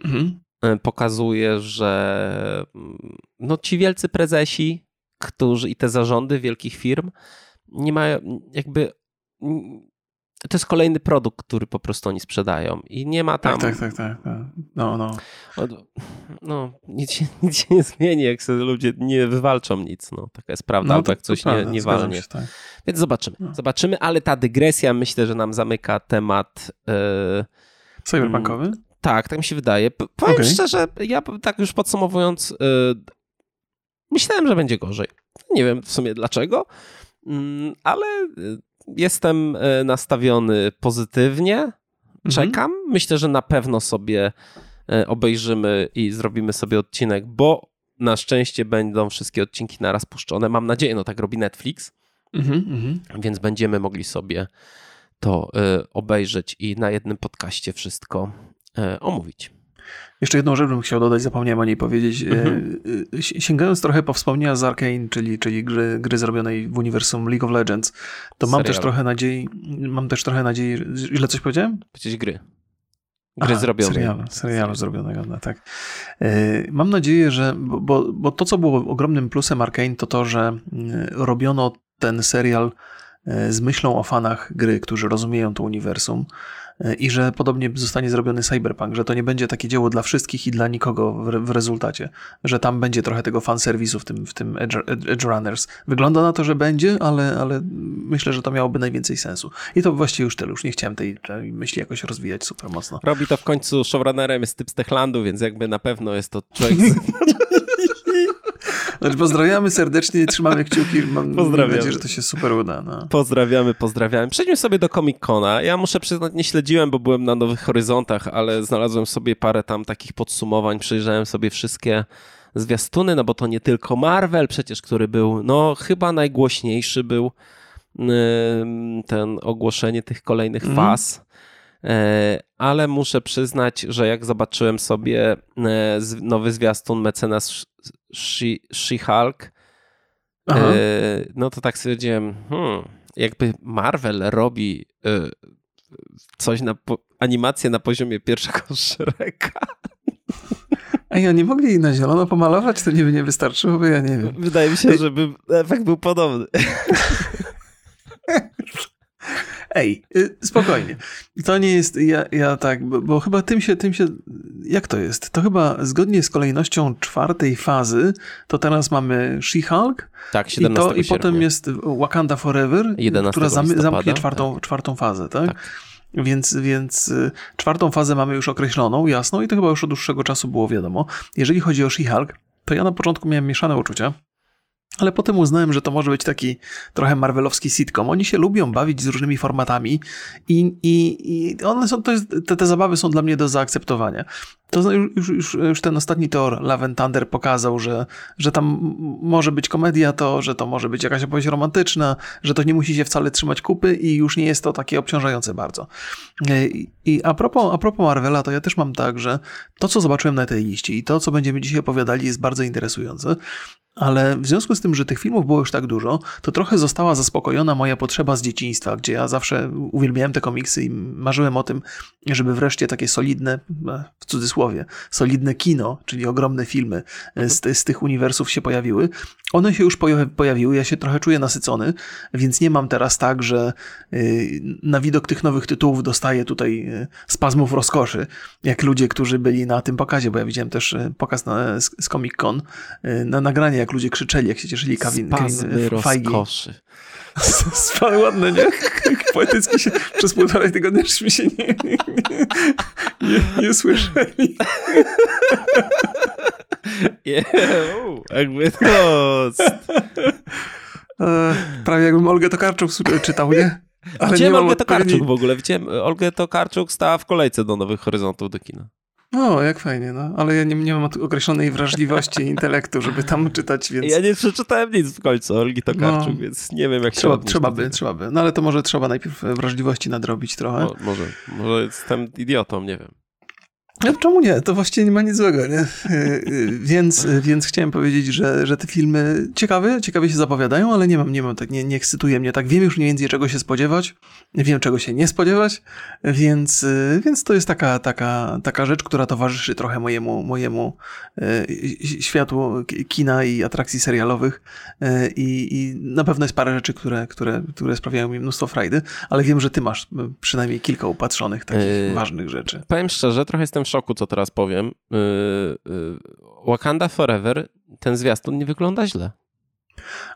mhm. Y, pokazuje, że mm, no, ci wielcy prezesi, którzy i te zarządy wielkich firm nie mają jakby to jest kolejny produkt, który po prostu oni sprzedają i nie ma tam... Tak, tak, tak, tak. No, no. No, nic się, nic się nie zmieni, jak sobie ludzie nie wywalczą nic, no. Taka jest prawda, no, tak coś nie, nie walnie. Się, tak. Więc zobaczymy, no. zobaczymy, ale ta dygresja myślę, że nam zamyka temat... Yy, Cyberpunkowy? Tak, tak mi się wydaje. Powiem okay. szczerze, ja tak już podsumowując, yy, myślałem, że będzie gorzej. Nie wiem w sumie dlaczego, yy, ale jestem e, nastawiony pozytywnie. Mhm. Czekam. Mhm. Myślę, że na pewno sobie e, obejrzymy i zrobimy sobie odcinek, bo na szczęście będą wszystkie odcinki naraz puszczone. Mam nadzieję, no tak robi Netflix. Mhm, mhm. więc będziemy mogli sobie to obejrzeć i na jednym podcaście wszystko omówić. Jeszcze jedną rzecz bym chciał dodać, zapomniałem o niej powiedzieć. Mhm. E, e, sięgając trochę po wspomnienia z Arkane, czyli, czyli gry, gry zrobionej w uniwersum League of Legends, to mam też trochę nadziei, mam też trochę nadziei, ile coś powiedziałem? Powiedzieć gry. Gry Aha, zrobione. Serialu, serialu zrobionego, no tak. E, mam nadzieję, że, bo, bo to, co było ogromnym plusem Arkane, to to, że robiono ten serial z myślą o fanach gry, którzy rozumieją to uniwersum i że podobnie zostanie zrobiony Cyberpunk, że to nie będzie takie dzieło dla wszystkich i dla nikogo w, w rezultacie, że tam będzie trochę tego fanserwisu w tym, w tym Edge, Edge, Runners. Wygląda na to, że będzie, ale, ale myślę, że to miałoby najwięcej sensu. I to właściwie już tyle, już nie chciałem tej, tej myśli jakoś rozwijać super mocno. Robi to w końcu showrunnerem jest typ z Techlandu, więc jakby na pewno jest to człowiek Znaczy, pozdrawiamy serdecznie, trzymamy kciuki. Mam nadzieję, że to się super uda. No. Pozdrawiamy, pozdrawiamy. Przejdźmy sobie do Comic-Cona. Ja muszę przyznać, nie śledziłem, bo byłem na Nowych Horyzontach, ale znalazłem sobie parę tam takich podsumowań. Przejrzałem sobie wszystkie zwiastuny, no bo to nie tylko Marvel przecież, który był, no chyba najgłośniejszy był ten ogłoszenie tych kolejnych mm. faz. E, ale muszę przyznać, że jak zobaczyłem sobie e, nowy zwiastun Mecenas She-Hulk, e, no to tak stwierdziłem, hmm, jakby Marvel robi coś na animację na poziomie pierwszego Shreka. A oni mogli jej na zielono pomalować, to niby nie wystarczyłoby, ja nie wiem. Wydaje mi się, że by efekt był podobny. Ej, y, spokojnie. To nie jest, ja, ja tak, bo, bo, chyba tym się, tym się, jak to jest? To chyba zgodnie z kolejnością czwartej fazy, to teraz mamy She-Hulk. Tak, 17 i, to, i potem jest Wakanda Forever, która zam, zamknie czwartą, tak. czwartą fazę, tak? tak. Więc, więc y, czwartą fazę mamy już określoną, jasną i to chyba już od dłuższego czasu było wiadomo. Jeżeli chodzi o She-Hulk, to ja na początku miałem mieszane uczucia, ale potem uznałem, że to może być taki trochę marvelowski sitcom. Oni się lubią bawić z różnymi formatami i, i, i one są, to jest, te, te zabawy są dla mnie do zaakceptowania. To już, już, już ten ostatni tor Love Thunder pokazał, że, że tam może być komedia to, że to może być jakaś opowieść romantyczna, że to nie musi się wcale trzymać kupy i już nie jest to takie obciążające bardzo. I, i a, propos, a propos Marvela, to ja też mam tak, że to, co zobaczyłem na tej liście i to, co będziemy dzisiaj opowiadali, jest bardzo interesujące ale w związku z tym, że tych filmów było już tak dużo, to trochę została zaspokojona moja potrzeba z dzieciństwa, gdzie ja zawsze uwielbiałem te komiksy i marzyłem o tym, żeby wreszcie takie solidne, e, w cudzysłowie, solidne kino, czyli ogromne filmy e, z, z tych uniwersów się pojawiły. One się już pojawiły, ja się trochę czuję nasycony, więc nie mam teraz tak, że e, na widok tych nowych tytułów dostaję tutaj spazmów rozkoszy, jak ludzie, którzy byli na tym pokazie, bo ja widziałem też pokaz na, z, z Comic Con, na nagranie, jak ludzie krzyczeli, jak się cieszyli Kevin, Kevin Feige. rozkoszy. Spal ładne, nie? Poetycki się przez półtorej tygodnia żeśmy się nie, nie, nie, nie słyszeli. jakby to... E, prawie jakbym Olgę Tokarczuk czytał, nie? Ale Widziałem nie Olgę Tokarczuk w ogóle. Widziałem, Olgę Tokarczuk stała w kolejce do Nowych Horyzontów do kina. O, jak fajnie, no. Ale ja nie, nie mam określonej wrażliwości intelektu, żeby tam czytać, więc... Ja nie przeczytałem nic w końcu Olgi Tokarczuk, no, więc nie wiem, jak trzeba, się Trzeba by, trzeba by. No ale to może trzeba najpierw wrażliwości nadrobić trochę. Mo, może, może jestem idiotą, nie wiem. No, czemu nie? To właściwie nie ma nic złego, nie? Y, y, więc, więc chciałem powiedzieć, że, że te filmy ciekawe, ciekawie się zapowiadają, ale nie mam, nie mam tak, nie, nie ekscytuje mnie tak. Wiem już mniej więcej czego się spodziewać, wiem czego się nie spodziewać, więc, więc to jest taka, taka, taka rzecz, która towarzyszy trochę mojemu, mojemu światu kina i atrakcji serialowych i, i na pewno jest parę rzeczy, które, które, które sprawiają mi mnóstwo frajdy, ale wiem, że ty masz przynajmniej kilka upatrzonych takich yy, ważnych rzeczy. Powiem szczerze, trochę jestem szoku, co teraz powiem. Yy, yy, Wakanda Forever, ten zwiastun nie wygląda źle.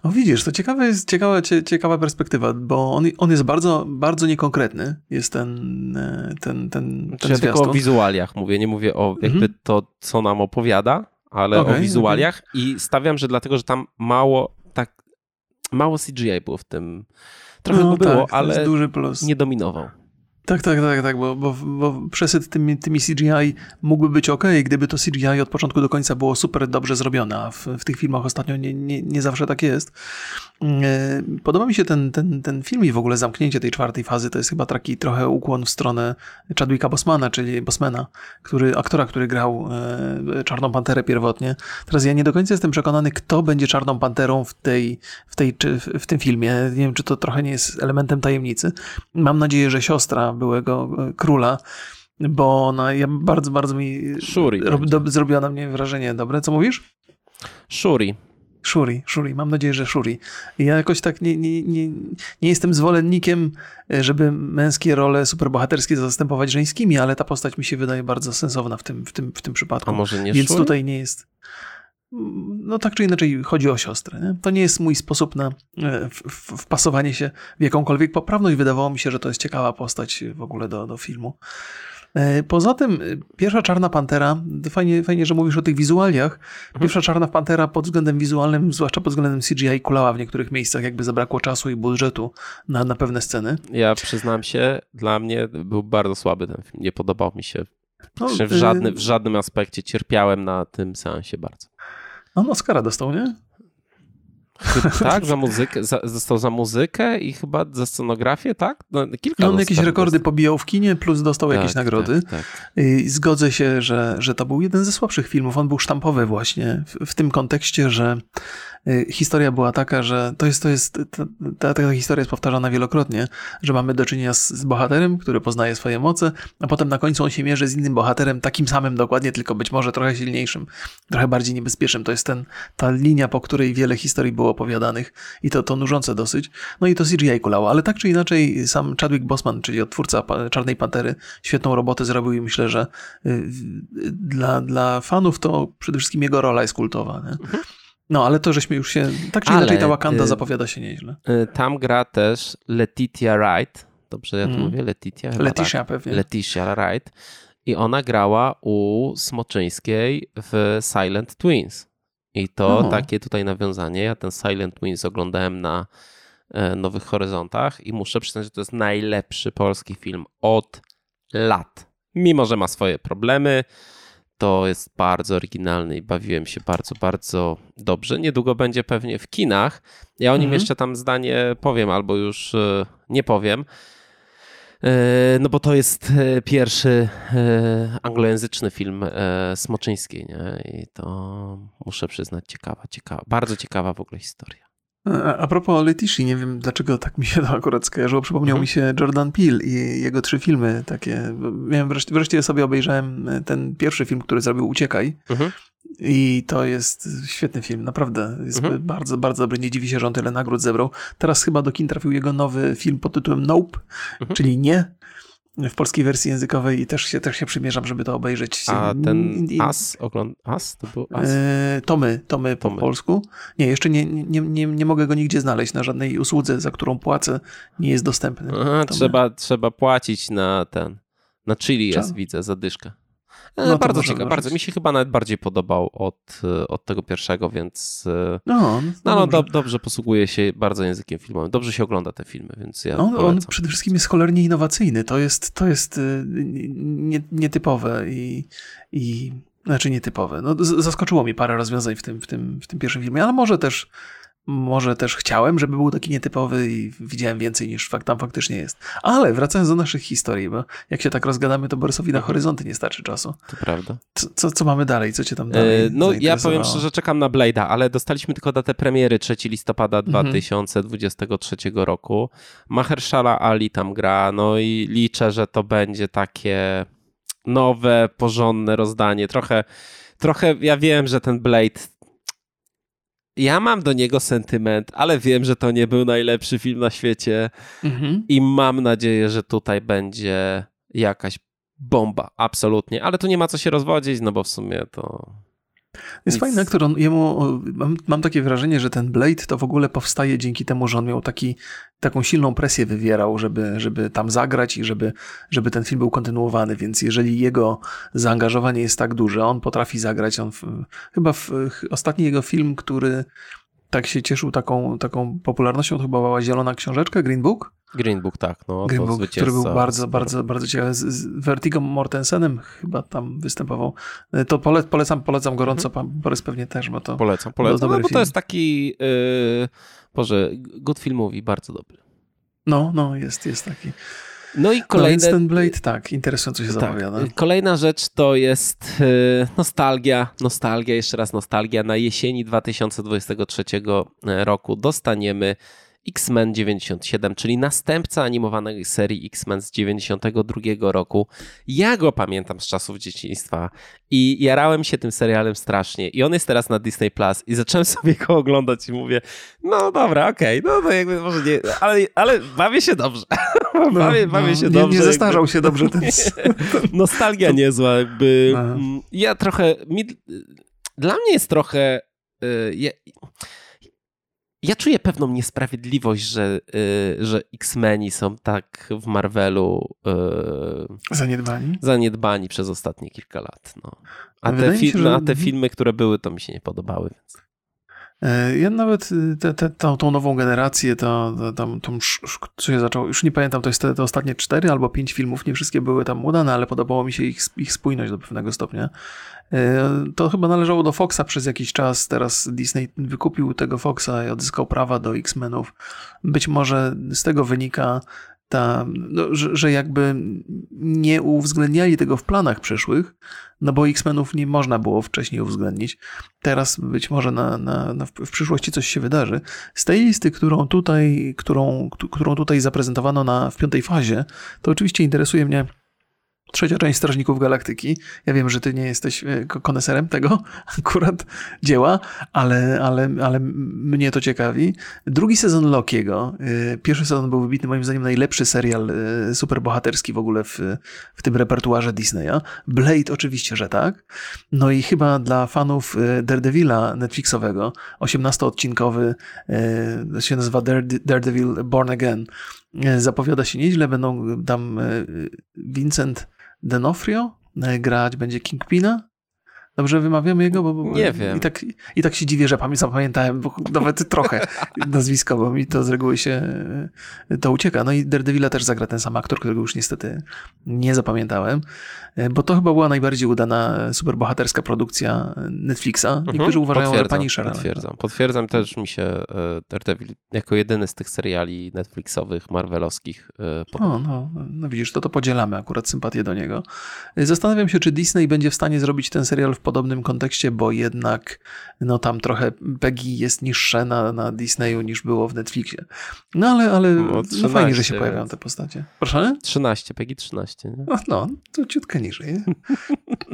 O widzisz, to ciekawe jest, ciekawa, ciekawa perspektywa, bo on, on jest bardzo, bardzo niekonkretny, jest ten, e, ten, ten, ten znaczy, ja tylko o wizualiach mówię, nie mówię o jakby mhm. to, co nam opowiada, ale okay, o wizualiach okay. i stawiam, że dlatego, że tam mało tak, mało CGI było w tym, trochę no, było, tak, ale nie dominował. Tak, tak, tak, tak, bo, bo, bo przesyt tymi, tymi CGI mógłby być ok, gdyby to CGI od początku do końca było super dobrze zrobione, a w, w tych filmach ostatnio nie, nie, nie zawsze tak jest. E, podoba mi się ten, ten, ten film i w ogóle zamknięcie tej czwartej fazy, to jest chyba taki trochę ukłon w stronę Chadwicka Bosmana, czyli Bosmana, który, aktora, który grał e, Czarną Panterę pierwotnie. Teraz ja nie do końca jestem przekonany, kto będzie Czarną Panterą w, tej, w, tej, w tym filmie. Nie wiem, czy to trochę nie jest elementem tajemnicy. Mam nadzieję, że siostra byłego e, króla, bo ona ja bardzo, bardzo mi Shuri rob, do, zrobiła na mnie wrażenie dobre. Co mówisz? Shuri. Shuri, Shuri, mam nadzieję, że Shuri. Ja jakoś tak nie, nie, nie, nie jestem zwolennikiem, e, żeby męskie role superbohaterskie zastępować żeńskimi, ale ta postać mi się wydaje bardzo sensowna w tym, w tym, w tym przypadku. A może nie Więc Shuri? tutaj nie jest no tak czy inaczej chodzi o siostrę. Nie? To nie jest mój sposób na e, wpasowanie się w jakąkolwiek poprawność. Wydawało mi się, że to jest ciekawa postać w ogóle do, do filmu. E, poza tym, e, pierwsza Czarna Pantera, fajnie, fajnie, że mówisz o tych wizualiach. Mhm. Pierwsza Czarna Pantera pod względem wizualnym, zwłaszcza pod względem CGI, kulała w niektórych miejscach, jakby zabrakło czasu i budżetu na, na pewne sceny. Ja przyznam się, dla mnie był bardzo słaby ten film. Nie podobał mi się. No, w, żadnym, w żadnym aspekcie cierpiałem na tym seansie bardzo. On Oscara dostał, nie? Tak, za muzykę, za, został za muzykę i chyba za scenografię, tak? No, kilka no, on jakieś rekordy dostał. pobijał w kinie, plus dostał tak, jakieś nagrody. Tak, tak. Zgodzę się, że, że to był jeden ze słabszych filmów. On był sztampowy właśnie w, w tym kontekście, że historia była taka, że to jest, to jest, ta, ta, historia jest powtarzana wielokrotnie, że mamy do czynienia z, z, bohaterem, który poznaje swoje moce, a potem na końcu on się mierzy z innym bohaterem, takim samym dokładnie, tylko być może trochę silniejszym, trochę bardziej niebezpiecznym. To jest ten, ta linia, po której wiele historii było opowiadanych i to, to nużące dosyć. No i to CGI kulało, ale tak czy inaczej sam Chadwick Boseman, czyli odtwórca Czarnej Pantery, świetną robotę zrobił i myślę, że y, dla, dla fanów to przede wszystkim jego rola jest kultowa. Nie? Mhm. No, ale to żeśmy już się. Tak czy ale, inaczej, ta Wakanda y, zapowiada się nieźle. Y, tam gra też Letitia Wright. Dobrze, ja to mm. mówię? Letitia? Letitia tak. pewnie. Letitia Wright. I ona grała u Smoczyńskiej w Silent Twins. I to takie tutaj nawiązanie. Ja ten Silent Twins oglądałem na e, Nowych Horyzontach i muszę przyznać, że to jest najlepszy polski film od lat. Mimo, że ma swoje problemy, to jest bardzo oryginalny i bawiłem się bardzo, bardzo dobrze. Niedługo będzie pewnie w kinach. Ja o nim mhm. jeszcze tam zdanie powiem, albo już e, nie powiem. E, no bo to jest e, pierwszy anglojęzyczny film Smoczyńskiej, nie? I to muszę przyznać ciekawa, ciekawa, bardzo ciekawa w ogóle historia. A propos Letici, nie wiem dlaczego tak mi się to akurat skojarzyło. Przypomniał mhm. mi się Jordan Peele i jego trzy filmy takie. Miałem wreszcie, wreszcie sobie obejrzałem ten pierwszy film, który zrobił Uciekaj. Mhm. I to jest świetny film, naprawdę. Jest mhm. bardzo, bardzo dobry. Nie dziwi się, że on tyle nagród zebrał. Teraz chyba do kin trafił jego nowy film pod tytułem Nope, mhm. czyli Nie w polskiej wersji językowej i też się, też się przymierzam, żeby to obejrzeć. A ten As, ogląd As? To był As? E, tomy, tomy po polsku. Nie, jeszcze nie, nie, nie, nie mogę go nigdzie znaleźć na żadnej usłudze, za którą płacę, nie jest dostępny. Aha, trzeba, trzeba płacić na ten, na Chili jest, widzę, zadyszkę. E, no bardzo ciekawe, bardzo. Mi się chyba nawet bardziej podobał od, od tego pierwszego, więc e, no, no, no do, dobrze posługuje się bardzo językiem filmowym. Dobrze się ogląda te filmy, więc ja on, on przede wszystkim jest cholernie innowacyjny. To jest, to jest e, nie, nietypowe i, i znaczy nietypowe. No, zaskoczyło mnie parę rozwiązań w tym, w, tym, w tym pierwszym filmie, ale może też może też chciałem, żeby był taki nietypowy i widziałem więcej niż tam faktycznie jest. Ale wracając do naszych historii, bo jak się tak rozgadamy, to Borysowi na mhm. horyzonty nie starczy czasu. To prawda. Co, co, co mamy dalej? Co cię tam dalej e, No ja powiem szczerze, że czekam na Blade'a, ale dostaliśmy tylko datę premiery 3 listopada mhm. 2023 roku. Mahershala Ali tam gra, no i liczę, że to będzie takie nowe, porządne rozdanie. Trochę, trochę ja wiem, że ten Blade ja mam do niego sentyment, ale wiem, że to nie był najlepszy film na świecie mhm. i mam nadzieję, że tutaj będzie jakaś bomba, absolutnie. Ale tu nie ma co się rozwodzić, no bo w sumie to jest Nic. fajny aktor, on, jemu, mam, mam, takie wrażenie, że ten Blade to w ogóle powstaje dzięki temu, że on miał taki, taką silną presję wywierał, żeby, żeby tam zagrać i żeby, żeby ten film był kontynuowany, więc jeżeli jego zaangażowanie jest tak duże, on potrafi zagrać, on w, chyba w, ostatni jego film, który tak się cieszył taką, taką popularnością, to chyba była Zielona Książeczka, Green Book? Green Book, tak. No, Green Book, który był bardzo, bardzo, bardzo ciekawy. Z, Vertigo Mortensenem chyba tam występował. To pole, polecam, polecam gorąco, mhm. pan Borys pewnie też, bo to Polecam, polecam, no, bo to jest taki yy, Boże, good film mówi, bardzo dobry. No, no, jest, jest taki. No i kolejny. No, Blade, tak, interesująco się tak. zapowiada. Kolejna rzecz to jest yy, nostalgia, nostalgia, jeszcze raz nostalgia. Na jesieni 2023 roku dostaniemy X-Men 97, czyli następca animowanej serii X-Men z 92 roku. Ja go pamiętam z czasów dzieciństwa i jarałem się tym serialem strasznie. I on jest teraz na Disney Plus i zacząłem sobie go oglądać i mówię, no dobra, okej, okay, no to jakby może nie, ale, ale bawię się dobrze. No, bawię, bawię no, się nie, dobrze. Nie zestarzał się dobrze ten... Nostalgia to... niezła, jakby. No. Ja trochę, mi, dla mnie jest trochę... Y, ja czuję pewną niesprawiedliwość, że, yy, że X-Meni są tak w Marvelu yy, zaniedbani? zaniedbani przez ostatnie kilka lat. No. A, te, fi- no, a te filmy, które były, to mi się nie podobały. Więc... E, ja nawet y, te, te, tą, tą, nową generację, to, to, to, co się zaczęło, już nie pamiętam, to jest te, te, ostatnie cztery albo pięć filmów, nie wszystkie były tam udane, ale podobało mi się ich, ich spójność do pewnego stopnia. E, to chyba należało do Foxa przez jakiś czas, teraz Disney wykupił tego Foxa i odzyskał prawa do X-Menów. Być może z tego wynika ta, no, że, że, jakby nie uwzględniali tego w planach przyszłych, no bo X-Menów nie można było wcześniej uwzględnić. Teraz być może na, na, na w przyszłości coś się wydarzy. Z tej listy, którą tutaj, którą, którą tutaj zaprezentowano na, w piątej fazie, to oczywiście interesuje mnie trzecia część Strażników Galaktyki. Ja wiem, że ty nie jesteś e, koneserem tego akurat dzieła, ale, ale, ale mnie to ciekawi. Drugi sezon Lokiego. E, pierwszy sezon był wybitny, moim zdaniem najlepszy serial e, superbohaterski w ogóle w, w tym repertuarze Disneya. Blade oczywiście, że tak. No i chyba dla fanów Daredevila Netflixowego, 18-odcinkowy, się nazywa Daredevil Born Again, zapowiada się nieźle. Będą tam Vincent Denofrio e, grać będzie Kingpina. Dobrze wymawiamy jego? Bo, nie wiem. I tak, I tak się dziwię, że zapamiętałem, bo nawet trochę nazwisko, bo mi to z reguły się e, to ucieka. No i Daredevila też zagra ten sam aktor, którego już niestety nie zapamiętałem, e, bo to chyba była najbardziej udana superbohaterska produkcja Netflixa. Mhm. Niektórzy mhm, uważają, że pani Sharon. Potwierdzam. Potwierdzam też mi się Daredevil jako jedyny z tych seriali Netflixowych, marvelowskich. No, no, no widzisz, to to podzielamy akurat sympatię do niego. Zastanawiam się, czy Disney będzie w stanie zrobić ten serial w podobnym kontekście, bo jednak no tam trochę Peggy jest niższe na, na Disneyu niż było w Netflixie. No ale, ale no, 13, no fajnie, że się pojawiają te postacie. Proszę? 13, Peggy 13. Nie? No, no, to ciutkę niżej.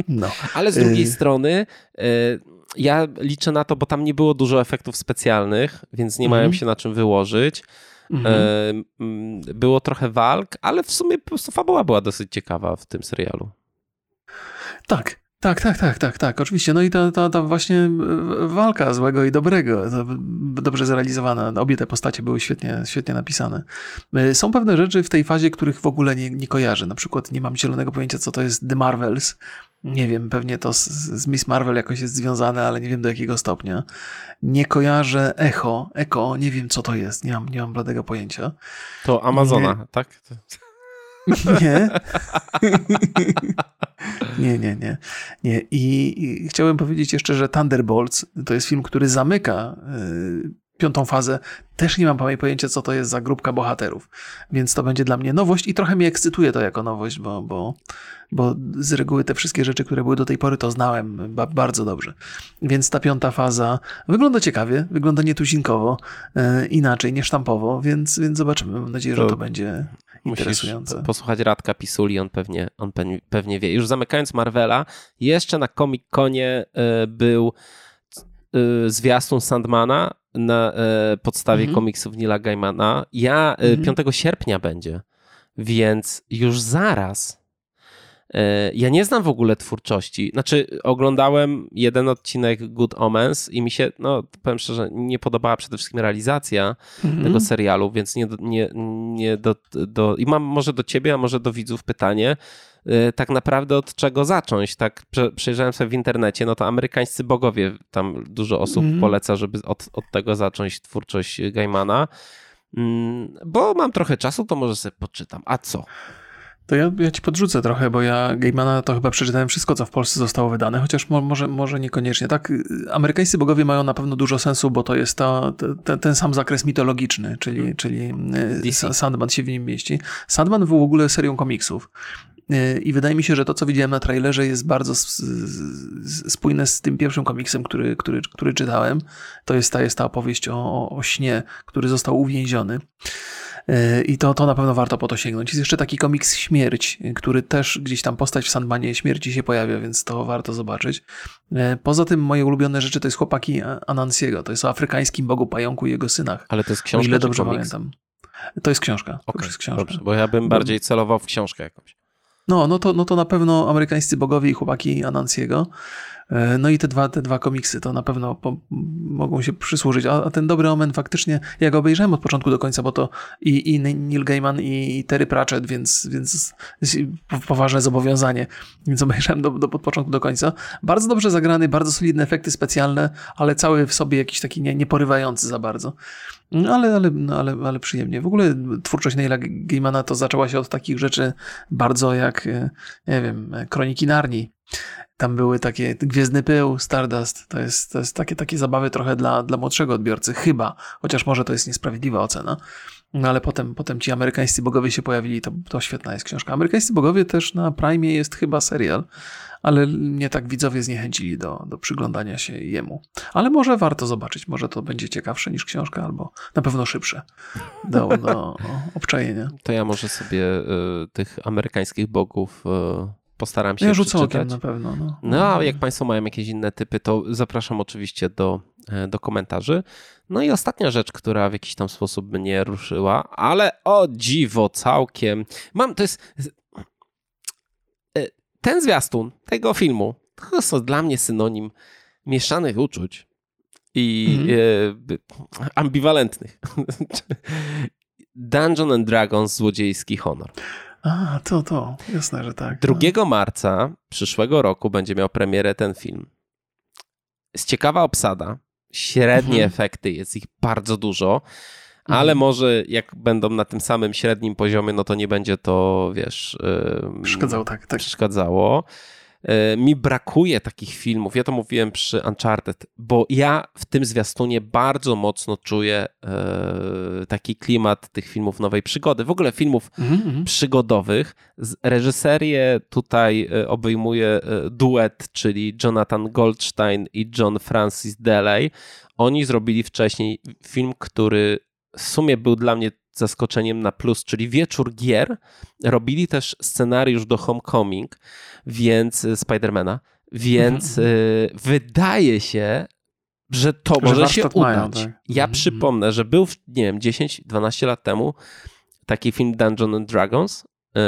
No. Ale z drugiej y strony y ja liczę na to, bo tam nie było dużo efektów specjalnych, więc nie mhm. się na czym wyłożyć. Mm -hmm. Było trochę walk, ale w sumie po prostu fabuła była dosyć ciekawa w tym serialu. Tak, tak, tak, tak, tak, tak, oczywiście. No i ta, ta, ta właśnie e, walka złego i dobrego, dobrze zrealizowana. Obie te postacie były świetnie, świetnie napisane. E, są pewne rzeczy w tej fazie, których w ogóle nie, nie kojarzę. Na przykład nie mam zielonego pojęcia, co to jest The Marvels. Nie wiem, pewnie to z, z Miss Marvel jakoś jest związane, ale nie wiem do jakiego stopnia. Nie kojarzę Echo. Echo, nie wiem co to jest, nie mam, nie mam bladego pojęcia. To Amazona, nie. tak? Nie. nie, nie, nie. nie. I, I, chciałem powiedzieć jeszcze, że Thunderbolts to jest film, który zamyka y, piątą fazę. Też nie mam pojęcia, co to jest za grupka bohaterów. Więc to będzie dla mnie nowość i trochę mnie ekscytuje to jako nowość, bo, bo, bo z reguły te wszystkie rzeczy, które były do tej pory, to znałem ba bardzo dobrze. Więc ta piąta faza wygląda ciekawie, wygląda nietuzinkowo, y, inaczej, niesztampowo, więc, więc zobaczymy. Mam nadzieję, że to będzie interesujące. Musisz posłuchać Radka Pisuli, on pewnie, on pewnie wie. Już zamykając Marvela, jeszcze na Comic-Conie e, był e, zwiastun Sandmana na e, podstawie mhm. komiksów Nila Gaimana. Ja mhm. 5 sierpnia będzie, więc już zaraz ja nie znam w ogóle twórczości. Znaczy, oglądałem jeden odcinek Good Omens i mi się, no powiem szczerze, nie podobała przede wszystkim realizacja mm -hmm. tego serialu, więc nie, nie, nie do, do. I mam może do ciebie, a może do widzów pytanie. E, tak naprawdę od czego zacząć? Tak, przejrzałem sobie w internecie, no to amerykańscy bogowie, tam dużo osób mm poleca, żeby od, od tego zacząć twórczość Gaimana. Mm, bo mam trochę czasu, to może sobie poczytam. A co? To ja, ja ci podrzucę trochę, bo ja Gaimana to chyba przeczytałem wszystko, co w Polsce zostało wydane, chociaż mo, może, może niekoniecznie. Tak, amerykańscy bogowie mają na pewno dużo sensu, bo to jest ta, ta ten sam zakres mitologiczny, czyli, hmm. czyli DC. Sandman się w nim mieści. Sandman był w ogóle serią komiksów. E, I wydaje mi się, że to, co widziałem na trailerze, jest bardzo spójne z tym pierwszym komiksem, który, który, który czytałem. To jest ta, jest ta opowieść o, o śnie, który został uwięziony. I to, to na pewno warto po to sięgnąć. Jest jeszcze taki komiks Śmierć, który też gdzieś tam postać w Sandmanie śmierci się pojawia, więc to warto zobaczyć. E, poza tym moje ulubione rzeczy to jest Chłopaki Anansiego. To jest o afrykańskim bogu pająku i jego synach. Ale to jest książka o ile dobrze pamiętam. To jest książka. Okay, to jest książka. Dobrze, bo ja bym bardziej celował w książkę jakąś. No, no to, no to na pewno amerykańscy bogowie i chłopaki Anansiego. E, no i te dwa, te dwa komiksy to na pewno po, mogą się przysłużyć. A, a, ten Dobry Omen faktycznie, ja go obejrzałem od początku do końca, bo to i, i Neil Gaiman i Terry Pratchett, więc, więc poważne zobowiązanie. Więc obejrzałem do, do, od początku do końca. Bardzo dobrze zagrany, bardzo solidne efekty specjalne, ale cały w sobie jakiś taki nie, nieporywający za bardzo. No ale, ale, no ale, ale przyjemnie. W ogóle twórczość Neila Gaimana to zaczęła się od takich rzeczy bardzo jak, e, nie wiem, Kroniki Narni. Tam były takie Gwiezdny Pył, Stardust. To jest, to jest takie, takie zabawy trochę dla, dla młodszego odbiorcy, chyba. Chociaż może to jest niesprawiedliwa ocena. No ale potem, potem ci amerykańscy bogowie się pojawili, to, to świetna jest książka. Amerykańscy bogowie też na Prime jest chyba serial, ale mnie tak widzowie zniechęcili do, do przyglądania się jemu. Ale może warto zobaczyć, może to będzie ciekawsze niż książka, albo na pewno szybsze do, do obczajenia. To ja może sobie y, tych amerykańskich bogów y postaram się Ja rzucę okiem na pewno. No. no, a jak Państwo mają jakieś inne typy, to zapraszam oczywiście do, e, do komentarzy. No i ostatnia rzecz, która w jakiś tam sposób mnie ruszyła, ale o dziwo całkiem. Mam, to jest ten zwiastun tego filmu, to jest dla mnie synonim mieszanych uczuć i mhm. e, ambiwalentnych. Dungeon and Dragons Złodziejski Honor. A, to, to. Jasne, że tak. 2 no. marca przyszłego roku będzie miał premierę ten film. Jest ciekawa obsada, średnie mhm. efekty, jest ich bardzo dużo, ale mhm. może jak będą na tym samym średnim poziomie, no to nie będzie to, wiesz... Przeszkadzało, tak, tak. Przeszkadzało. E, mi brakuje takich filmów. Ja to mówiłem przy Uncharted, bo ja w tym zwiastunie bardzo mocno czuję e, taki klimat tych filmów nowej przygody. W ogóle filmów mm -hmm. przygodowych. Reżyserię tutaj e, obejmuje duet, czyli Jonathan Goldstein i John Francis Delay. Oni zrobili wcześniej film, który w sumie był dla mnie zaskoczeniem na plus, czyli Wieczór Gier. Robili też scenariusz do Homecoming, więc y, Spidermana, więc mhm. y, wydaje się, że to że może się udać. Mają, tak? Ja mhm. przypomnę, że był, nie wiem, 10-12 lat temu taki film Dungeons and Dragons y,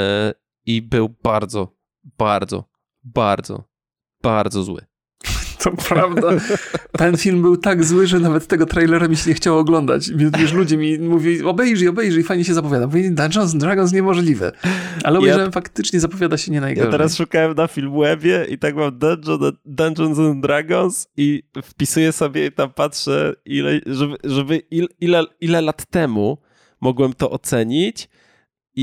i był bardzo, bardzo, bardzo, bardzo zły. To prawda. Ten film był tak zły, że nawet tego trailera mi się nie chciało oglądać. Wiesz, ludzie mi mówili, obejrzyj, obejrzyj, fajnie się zapowiada. Mówię, Dungeons Dragons niemożliwe. Ale obejrzałem, ja, faktycznie zapowiada się nie najgorzej. Ja teraz szukałem na Filmwebie i tak mam Dungeon, Dungeons and Dragons i wpisuję sobie i tam patrzę, ile, żeby, żeby il, ile, ile lat temu mogłem to ocenić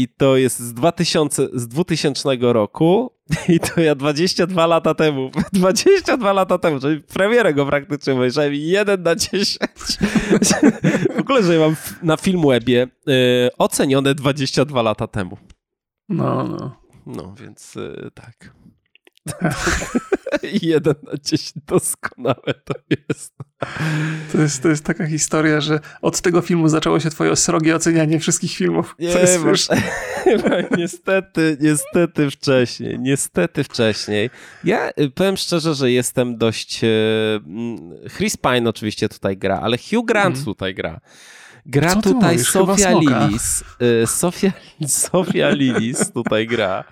i to jest z, 2000, z 2000 roku i to ja 22 lata temu, 22 lata temu, czyli premierę go praktycznie obejrzałem 1 na 10. w ogóle, że ja mam na Filmwebie yy, ocenione 22 lata temu. No, no. No, więc yy, tak. Jeden na dziesięć doskonałe to jest. To, jest. to jest taka historia, że od tego filmu zaczęło się twoje srogie ocenianie wszystkich filmów. Nie, jest, wiesz... niestety, niestety wcześniej, niestety wcześniej. Ja y, powiem szczerze, że jestem dość... Y, mm, Chris Pine oczywiście tutaj gra, ale Hugh Grant mm. tutaj gra. Gra tutaj Sofia Lilis. Y, Sofia, Sofia Lilis tutaj gra.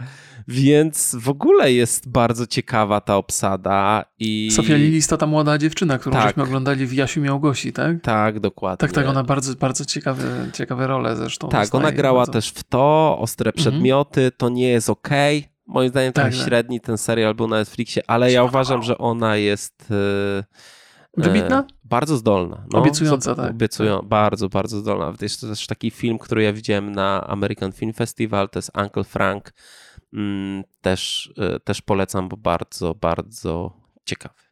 Więc w ogóle jest bardzo ciekawa ta obsada. I... Sofia Lilis to ta młoda dziewczyna, którą tak. żeśmy oglądali w Jasiu Miałgosi, tak? Tak, dokładnie. Tak, tak, ona bardzo, bardzo ciekawe, ciekawe role zresztą. Tak, ona grała bardzo. też w to, Ostre mhm. Przedmioty, mhm. to nie jest okej. Okay. Moim zdaniem tak, tak, średni ten serial był na Netflixie, ale ja uważam, że ona jest... Yy, Wybitna? Bardzo zdolna. No, Obiecująca, tak. Obiecują, bardzo, bardzo zdolna. Jest to też taki film, który ja widziałem na American Film Festival, to jest Uncle Frank też, e, też polecam, bo bardzo, bardzo ciekawy.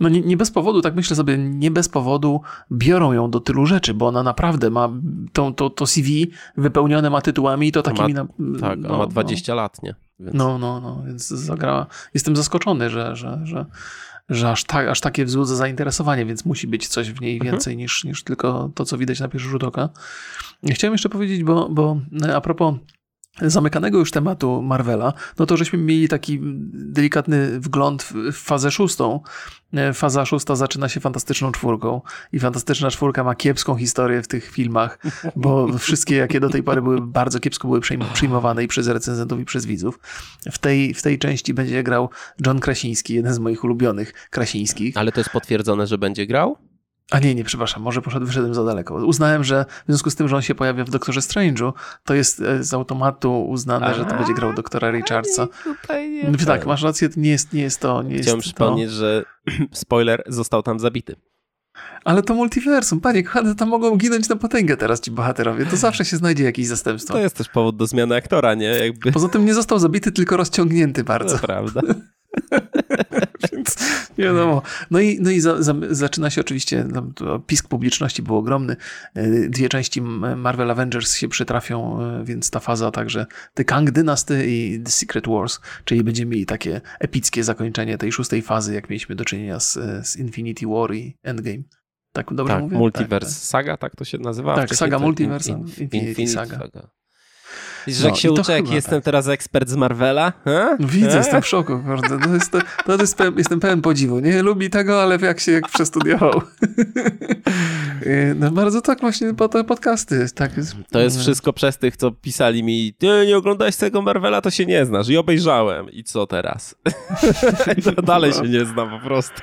No nie, nie, bez powodu, tak myślę sobie, nie bez powodu biorą ją do tylu rzeczy, bo ona naprawdę ma to, to, to CV wypełnione ma tytułami i to takimi... Ma, na, tak, no, ma 20 no. lat, nie? Więc... No, no, no, więc zagrała. Jestem zaskoczony, że, że, że, że aż, tak, aż takie wzbudza zainteresowanie, więc musi być coś w niej mhm. więcej mhm. niż, niż tylko to, co widać na pierwszy rzut oka. Chciałem jeszcze powiedzieć, bo, bo a propos zamykanego już tematu Marvela, no to żeśmy mieli taki delikatny wgląd w fazę szóstą. E, faza szósta zaczyna się fantastyczną czwórką i fantastyczna czwórka ma kiepską historię w tych filmach, bo wszystkie, jakie do tej pory były bardzo kiepsko były przyjmowane i przez recenzentów i przez widzów. W tej, w tej części będzie grał John Krasiński, jeden z moich ulubionych Krasińskich. Ale to jest potwierdzone, że będzie grał? A nie, nie, przepraszam, może poszedł, wyszedłem za daleko. Uznałem, że w związku z tym, że on się pojawia w Doktorze Strange'u, to jest e, z automatu uznane, że to będzie grał doktora Richardsa. Tutaj nie no, tak, masz rację, nie jest, nie jest to. Nie Chciałem jest przypomnieć, to... że spoiler, został tam zabity. Ale to multiversum, panie kochany, tam mogą ginąć na potęgę teraz ci bohaterowie. To zawsze się znajdzie jakieś zastępstwo. To jest też powód do zmiany aktora, nie? Jakby... Poza tym nie został zabity, tylko rozciągnięty bardzo. To prawda. Więc nie wiadomo. No i, no i za, za, zaczyna się oczywiście, no, pisk publiczności był ogromny. E, dwie części Marvel Avengers się przytrafią, e, więc ta faza także The Kang Dynasty i The Secret Wars, czyli będziemy mieli takie epickie zakończenie tej szóstej fazy, jak mieliśmy do czynienia z, z Infinity War i Endgame. Tak dobrze tak, mówię? Multiverse tak, tak. Saga, tak to się nazywa? Tak, Saga Multiverse, in, in, Infinity, Infinity Saga. Saga. Widzisz, no, jak się uczę, jak jestem tak. teraz ekspert z Marvela? Ha? Widzę, ha? jestem w szoku. To jest, to, to jest pełen, jestem pełen podziwu. Nie lubi tego, ale jak się jak przestudiował. no bardzo tak właśnie po te podcasty. Tak jest. To jest wszystko przez tych, co pisali mi, ty nie oglądałeś tego Marvela, to się nie znasz. I obejrzałem. I co teraz? dalej się nie znam po prostu.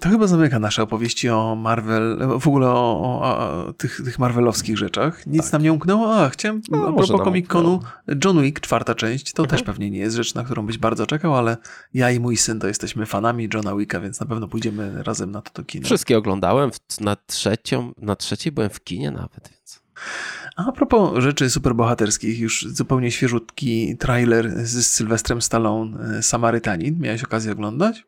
To chyba zamyka nasze opowieści o Marvel, w ogóle o, o, o tych, tych marvelowskich rzeczach. Nic tak. nam nie umknęło. A, chciałem, no, a propos Comic-Conu, John Wick, czwarta część, to mhm. też pewnie nie jest rzecz, na którą byś bardzo czekał, ale ja i mój syn to jesteśmy fanami Johna Wicka, więc na pewno pójdziemy razem na to do kina. Wszystkie oglądałem, na trzecią, na trzeciej byłem w kinie nawet, więc... A propos rzeczy superbohaterskich, już zupełnie świeżutki trailer z Sylwestrem Stallone, e, Samarytanin. Miałeś okazję oglądać?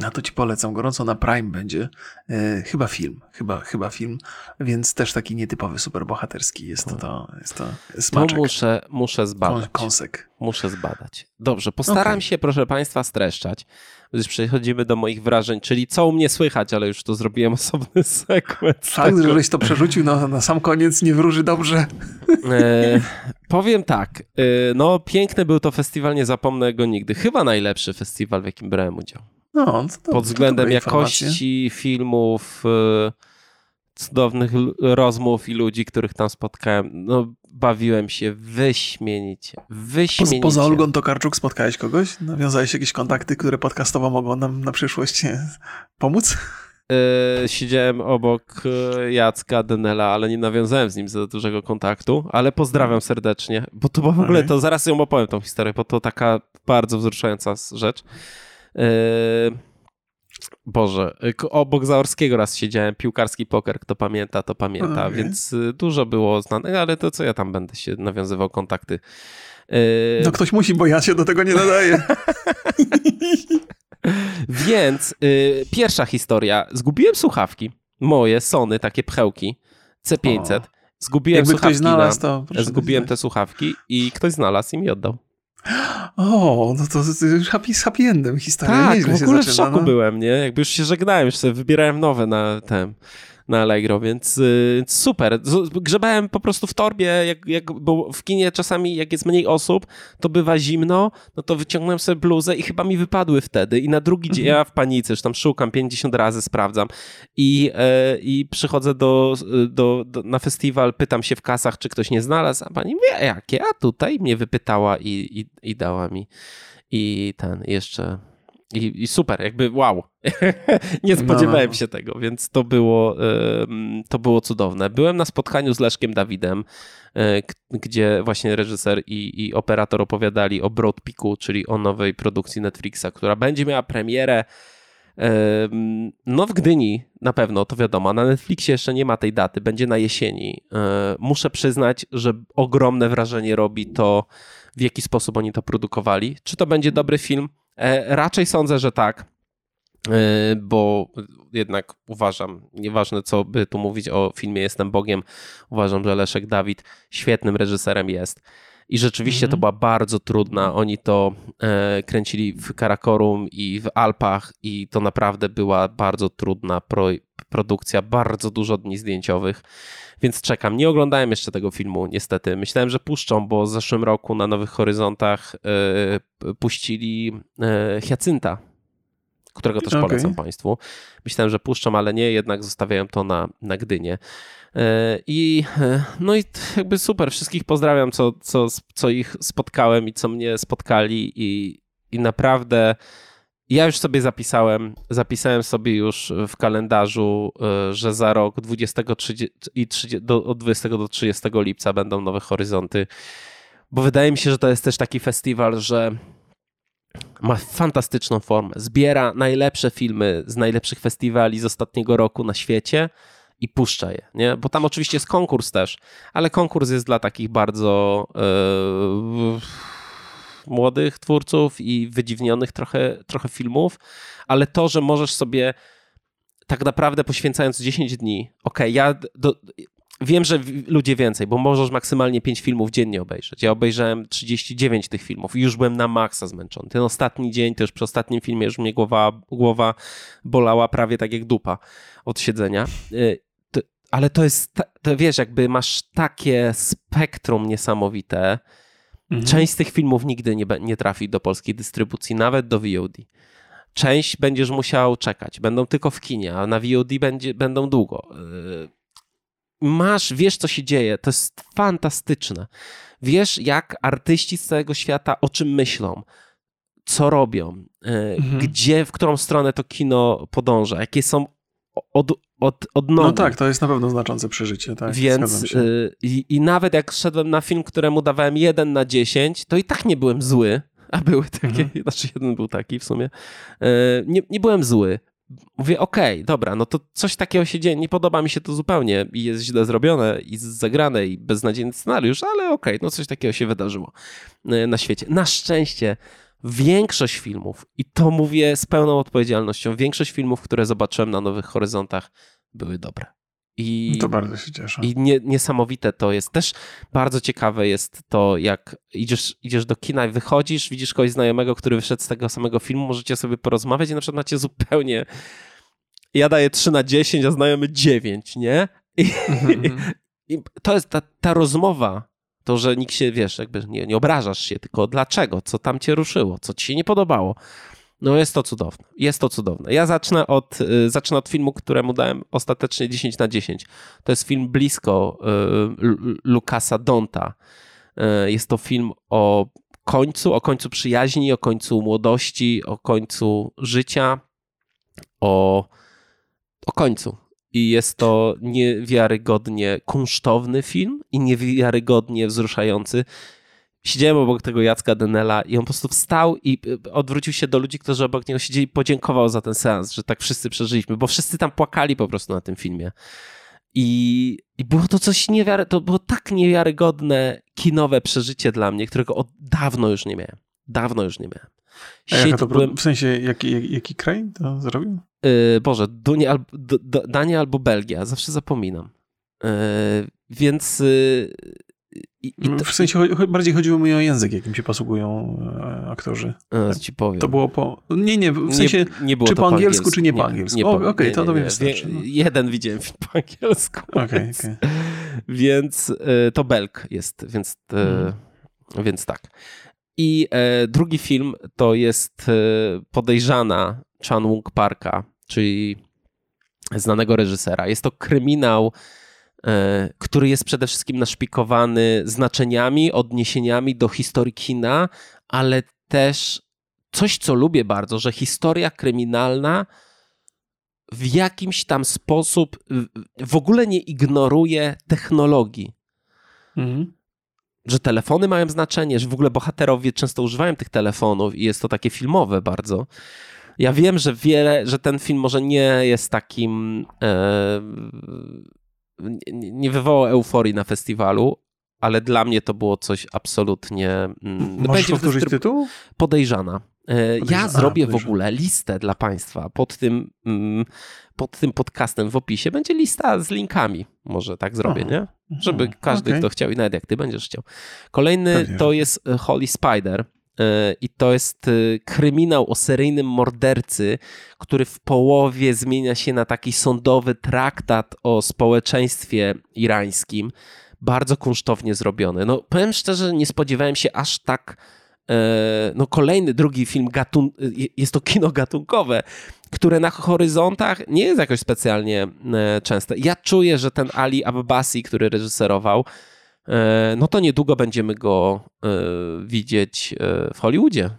Na to ci polecam. Gorąco na Prime będzie. E, chyba film. Chyba, chyba film. Więc też taki nietypowy, superbohaterski jest to, to, jest to smaczek. To muszę, muszę zbadać. Kąsek. Muszę zbadać. Dobrze, postaram okay. się, proszę Państwa, streszczać. Już przechodzimy do moich wrażeń, czyli co u mnie słychać, ale już to zrobiłem osobny sekwens. Fakt, tego. żeś to przerzucił na, na sam koniec, nie wróży dobrze. E, powiem tak, e, no piękny był to festiwal, nie zapomnę go nigdy. Chyba najlepszy festiwal, w jakim brałem udział. No, to, Pod względem jakości filmów, y, cudownych rozmów i ludzi, których tam spotkałem. No, bawiłem się wyśmienicie. Wyśmienicie. Po, poza Olgą Tokarczuk spotkałeś kogoś? Nawiązałeś jakieś kontakty, które podcastowo mogą nam na przyszłość pomóc? Yy, siedziałem obok y, Jacka Denela, ale nie nawiązałem z nim za dużego kontaktu, ale pozdrawiam serdecznie, bo to w ogóle, to zaraz ją opowiem tą historię, bo to taka bardzo wzruszająca rzecz. Yy, Boże, obok Zaorskiego raz siedziałem, piłkarski poker, kto pamięta, to pamięta, okay. więc y, dużo było znanych, ale to co ja tam będę się nawiązywał kontakty. Yy... No ktoś musi, bo ja się do tego nie nadaję. więc yy, pierwsza historia. Zgubiłem słuchawki, moje Sony, takie pchełki, C500. O. Zgubiłem Jakby słuchawki. Ktoś znalazł, to Zgubiłem te słuchawki i ktoś znalazł i mi oddał. O, no to, już happy, happy endem historia. Tak, Nieźle w ogóle w szoku no. byłem, nie? Jakby już się żegnałem, już sobie wybierałem nowe na ten na Allegro, więc y, super. Grzebałem po prostu w torbie, jak, jak, bo w kinie czasami jak jest mniej osób, to bywa zimno, no to wyciągnąłem sobie bluzę i chyba mi wypadły wtedy i na drugi dzień, mhm. ja w panice, już tam szukam 50 razy, sprawdzam i, e, i przychodzę do, do, do, na festiwal, pytam się w kasach, czy ktoś nie znalazł, a pani wie jakie, a tutaj mnie wypytała i, i, i dała mi i ten jeszcze i, I, super, jakby wow. nie no, spodziewałem no. się tego, więc to było, to było cudowne. Byłem na spotkaniu z Leszkiem Dawidem, e, gdzie właśnie reżyser i, i operator opowiadali o Broad Peaku, czyli o nowej produkcji Netflixa, która będzie miała premierę no w Gdyni na pewno, to wiadomo. Na Netflixie jeszcze nie ma tej daty, będzie na jesieni. E, muszę przyznać, że ogromne wrażenie robi to, w jaki sposób oni to produkowali. Czy to będzie dobry film? E, raczej sądzę, że tak, e, bo jednak uważam, nieważne co by tu mówić o filmie Jestem Bogiem, uważam, że Leszek Dawid świetnym reżyserem jest. I rzeczywiście to mhm. była bardzo trudna. Oni to e, kręcili w Karakorum i w Alpach, i to naprawdę była bardzo trudna pro, produkcja, bardzo dużo dni zdjęciowych, więc czekam. Nie oglądałem jeszcze tego filmu, niestety. Myślałem, że puszczą, bo w zeszłym roku na Nowych Horyzontach yy, puścili yy, Hiacynta, którego też okay. polecam Państwu. Myślałem, że puszczą, ale nie, jednak zostawiają to na, na Gdynię. E, I e, no i jakby super, wszystkich pozdrawiam, co, co, co ich spotkałem i co mnie spotkali i, i naprawdę ja już sobie zapisałem, zapisałem sobie już w kalendarzu, e, że za rok 20, 30, i 30, do, od 20 do 30 lipca będą nowe horyzonty, bo wydaje mi się, że to jest też taki festiwal, że ma fantastyczną formę. Zbiera najlepsze filmy z najlepszych festiwali z ostatniego roku na świecie i puszcza je, nie? Bo tam oczywiście jest konkurs też, ale konkurs jest dla takich bardzo yy, młodych twórców i wydziwnionych trochę, trochę filmów, ale to, że możesz sobie tak naprawdę poświęcając 10 dni, okay, ja do, wiem, że ludzie więcej, bo możesz maksymalnie 5 filmów dziennie obejrzeć. Ja obejrzałem 39 tych filmów i już byłem na maksa zmęczony. Ten ostatni dzień, już przy ostatnim filmie już mnie głowa, głowa bolała prawie tak jak dupa od siedzenia. Y, ale to jest, to wiesz, jakby masz takie spektrum niesamowite. Mhm. Część z tych filmów nigdy nie, nie trafi do polskiej dystrybucji, nawet do VOD. Część będziesz musiał czekać, będą tylko w kinie, a na VOD będzie, będą długo. Yy, masz, wiesz co się dzieje, to jest fantastyczne. Wiesz, jak artyści z całego świata o czym myślą, co robią, yy, mhm. gdzie, w którą stronę to kino podąża, jakie są od, od, od nogi. No tak, to jest na pewno znaczące przeżycie. Tak, Więc y, i, nawet jak szedłem na film, któremu dawałem 1 na 10, to i tak nie byłem zły. A były takie, mhm. znaczy jeden był taki w sumie. Y, nie, nie byłem zły. Mówię, okej, okay, dobra, no to coś takiego się dzieje, nie podoba mi się to zupełnie i jest źle zrobione i zagrane i beznadziejny scenariusz, ale okej, okay, no coś takiego się wydarzyło y, na świecie. Na szczęście większość filmów, i to mówię z pełną odpowiedzialnością, większość filmów, które zobaczyłem na Nowych Horyzontach, były dobre. I, to bardzo się cieszę. I nie, niesamowite to jest. Też bardzo ciekawe jest to, jak idziesz, idziesz do kina i wychodzisz, widzisz kogoś znajomego, który wyszedł z tego samego filmu, możecie sobie porozmawiać i na przykład macie zupełnie. Ja daję 3 na 10, a znajomy 9, nie? I, mm -hmm. i to jest ta, ta rozmowa, to, że nikt się, wiesz, jakby nie, nie obrażasz się, tylko dlaczego, co tam cię ruszyło, co ci się nie podobało. No jest to cudowne, jest to cudowne. Ja zacznę od, y, zacznę od filmu, któremu dałem ostatecznie 10 na 10. To jest film blisko y, Lukasa Donta. Y, jest to film o końcu, o końcu przyjaźni, o końcu młodości, o końcu życia, o, o końcu. I jest to niewiarygodnie kunsztowny film i niewiarygodnie wzruszający. Siedziałem obok tego Jacka Denela i on po prostu wstał i y, odwrócił się do ludzi, którzy obok niego siedzieli i podziękował za ten seans, że tak wszyscy przeżyliśmy, bo wszyscy tam płakali po prostu na tym filmie. I, i było to coś niewiary, to było tak niewiarygodne kinowe przeżycie dla mnie, którego od dawno już nie miałem. Dawno już nie miałem. A to, byłem... W sensie, jaki, jaki, jaki kraj to zrobił? Yy, Boże, Dunia, albo, Dania albo Belgia, zawsze zapominam. Yy, więc... Yy, i, i to, w sensie bardziej chodziło mi o język, jakim się posługują e, aktorzy. A, ci powiem. To było po. Nie, nie, w sensie. Nie, nie było czy po angielsku, angielsku, czy nie po angielsku? Nie, nie Okej, okay, to, to mi wystarczy. No. Jeden widziałem po angielsku. Okej, okay, więc, okay. więc y, to Belk jest, więc, y, hmm. więc tak. I e, drugi film to jest e, podejrzana Chan Woong Parka, czyli znanego reżysera. Jest to kryminał, e, który jest przede wszystkim naszpikowany znaczeniami, odniesieniami do historii kina, ale też coś, co lubię bardzo, że historia kryminalna w jakimś tam sposób w ogóle nie ignoruje technologii. Mhm że telefony mają znaczenie, że w ogóle bohaterowie często używają tych telefonów i jest to takie filmowe bardzo. Ja wiem, że wiele, że ten film może nie jest takim. E, nie wywołał euforii na festiwalu, ale dla mnie to było coś absolutnie. Mm, Możesz powtórzyć tytuł? Podejrzana. E, ja zrobię w ogóle listę dla Państwa pod tym, mm, pod tym podcastem w opisie. Będzie lista z linkami. Może tak zrobię, Aha. nie? Żeby każdy, okay. kto chciał i nawet jak Ty będziesz chciał. Kolejny Pewnie. to jest e, Holy Spider. I to jest kryminał o seryjnym mordercy, który w połowie zmienia się na taki sądowy traktat o społeczeństwie irańskim. Bardzo kunsztownie zrobiony. No, powiem szczerze, nie spodziewałem się aż tak E, no kolejny, drugi film, gatun jest to kino gatunkowe, które na horyzontach nie jest jakoś specjalnie e, częste. Ja czuję, że ten Ali Abbasi, który reżyserował, e, no to niedługo będziemy go widzieć w Hollywoodzie.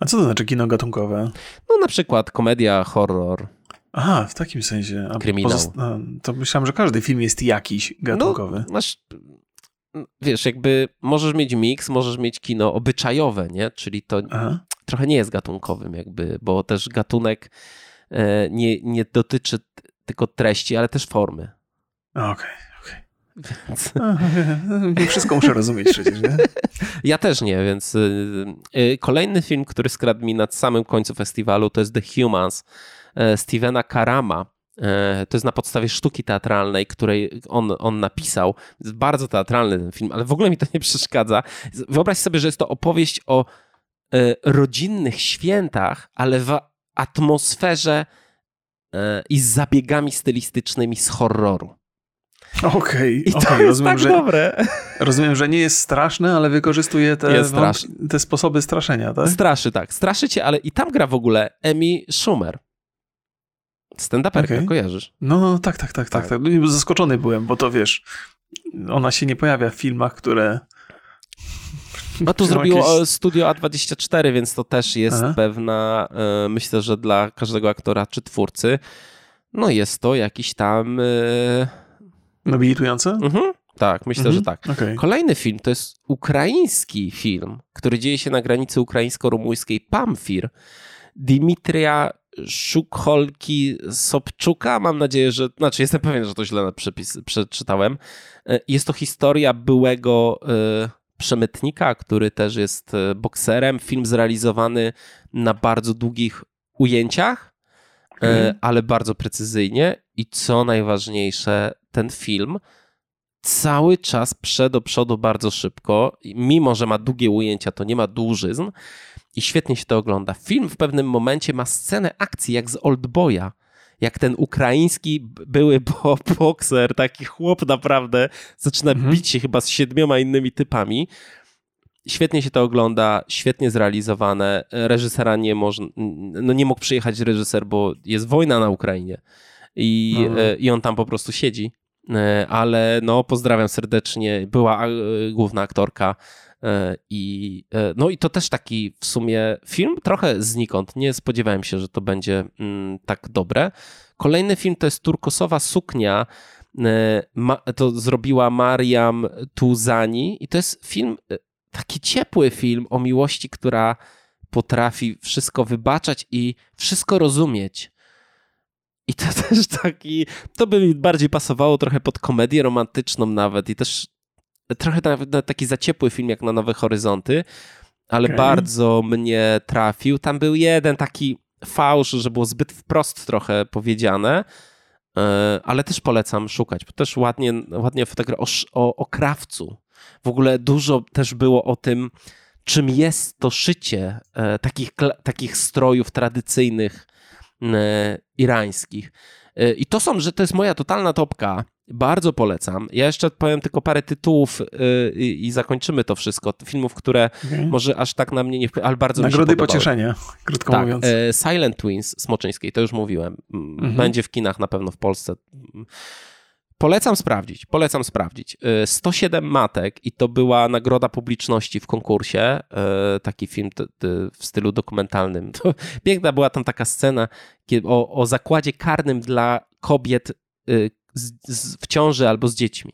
A co to znaczy kino gatunkowe? No na przykład komedia, horror. Aha, w takim sensie. A Kryminał. To myślałem, że każdy film jest jakiś gatunkowy. No, masz wiesz, jakby możesz mieć miks, możesz mieć kino obyczajowe, nie? Czyli to Aha. trochę nie jest gatunkowym jakby, bo też gatunek e, nie, nie dotyczy tylko treści, ale też formy. Okej, okay, okej. Okay. Więc... Wszystko muszę rozumieć przecież, nie? Ja też nie, więc y, y, kolejny film, który skradł mi na samym końcu festiwalu to jest The Humans e, Stevena Karama. E, to jest na podstawie sztuki teatralnej, której on, on napisał. Jest bardzo teatralny ten film, ale w ogóle mi to nie przeszkadza. Wyobraź sobie, że jest to opowieść o e, rodzinnych świętach, ale w atmosferze i z zabiegami stylistycznymi z horroru. Okej, okay, okay, rozumiem, tak że, dobre. rozumiem, że nie jest straszne, ale wykorzystuje te, te sposoby straszenia, tak? Straszy, tak. Straszy cię, ale i tam gra w ogóle Emi Schumer. Stand-uperka, okay. kojarzysz? No, no tak, tak, tak, tak, tak. tak. Zaskoczony byłem, bo to wiesz, ona się nie pojawia w filmach, które... No tu zrobiło jakieś... studio A24, więc to też jest Aha. pewna, e, myślę, że dla każdego aktora czy twórcy, no jest to jakiś tam... E, Nobilitujące? Mhm. Tak, myślę, mhm. że tak. Okay. Kolejny film to jest ukraiński film, który dzieje się na granicy ukraińsko-rumuńskiej Pamfir. Dimitrija Szukholki Sobczuka. Mam nadzieję, że, znaczy jestem pewien, że to źle przepis, przeczytałem. E, jest to historia byłego y, przemytnika, który też jest e, bokserem. Film zrealizowany na bardzo długich ujęciach, ale bardzo precyzyjnie. I co najważniejsze, ten film cały czas przed do przodu bardzo szybko. Mimo, że ma długie ujęcia, to nie ma dłużyzn i świetnie się to ogląda. Film w pewnym momencie ma scenę akcji jak z Oldboya. Jak ten ukraiński były bokser, taki chłop naprawdę, zaczyna mhm. bić się chyba z siedmioma innymi typami. Świetnie się to ogląda, świetnie zrealizowane. Reżysera nie no nie mógł przyjechać reżyser, bo jest wojna na Ukrainie i, mhm. i on tam po prostu siedzi. E, ale no pozdrawiam serdecznie. Była e, główna aktorka E, I, no i to też taki w sumie film trochę znikąd. Nie spodziewałem się, że to będzie mm, tak dobre. Kolejny film to jest Turkosowa Suknia. To zrobiła Mariam Tuzani i to jest film, taki ciepły film o miłości, która potrafi wszystko wybaczać i wszystko rozumieć. I to też taki, to by mi bardziej pasowało trochę pod komedię romantyczną nawet i też trochę taki za ciepły film jak na Nowe Horyzonty, ale okay. bardzo mnie trafił. Tam był jeden taki fałsz, że było zbyt wprost trochę powiedziane, e, ale też polecam szukać, bo też ładnie, ładnie fotografia o, o, o krawcu. W ogóle dużo też było o tym, czym jest to szycie e, takich, takich strojów tradycyjnych irańskich. I to są, że to jest moja totalna topka bardzo polecam. Ja jeszcze powiem tylko parę tytułów yy, i zakończymy to wszystko. Filmów, które okay. może aż tak na mnie nie wpływają, ale bardzo Nagrody mi się pocieszenia, krótko tak, mówiąc. Silent Twins Smoczyńskiej, to już mówiłem. Mhm. Będzie w kinach na pewno w Polsce. Polecam sprawdzić, polecam sprawdzić. 107 y, matek i to była nagroda publiczności w konkursie, y, taki film w stylu dokumentalnym. To piękna była tam taka scena o, o zakładzie karnym dla kobiet y, w ciąży albo z dziećmi.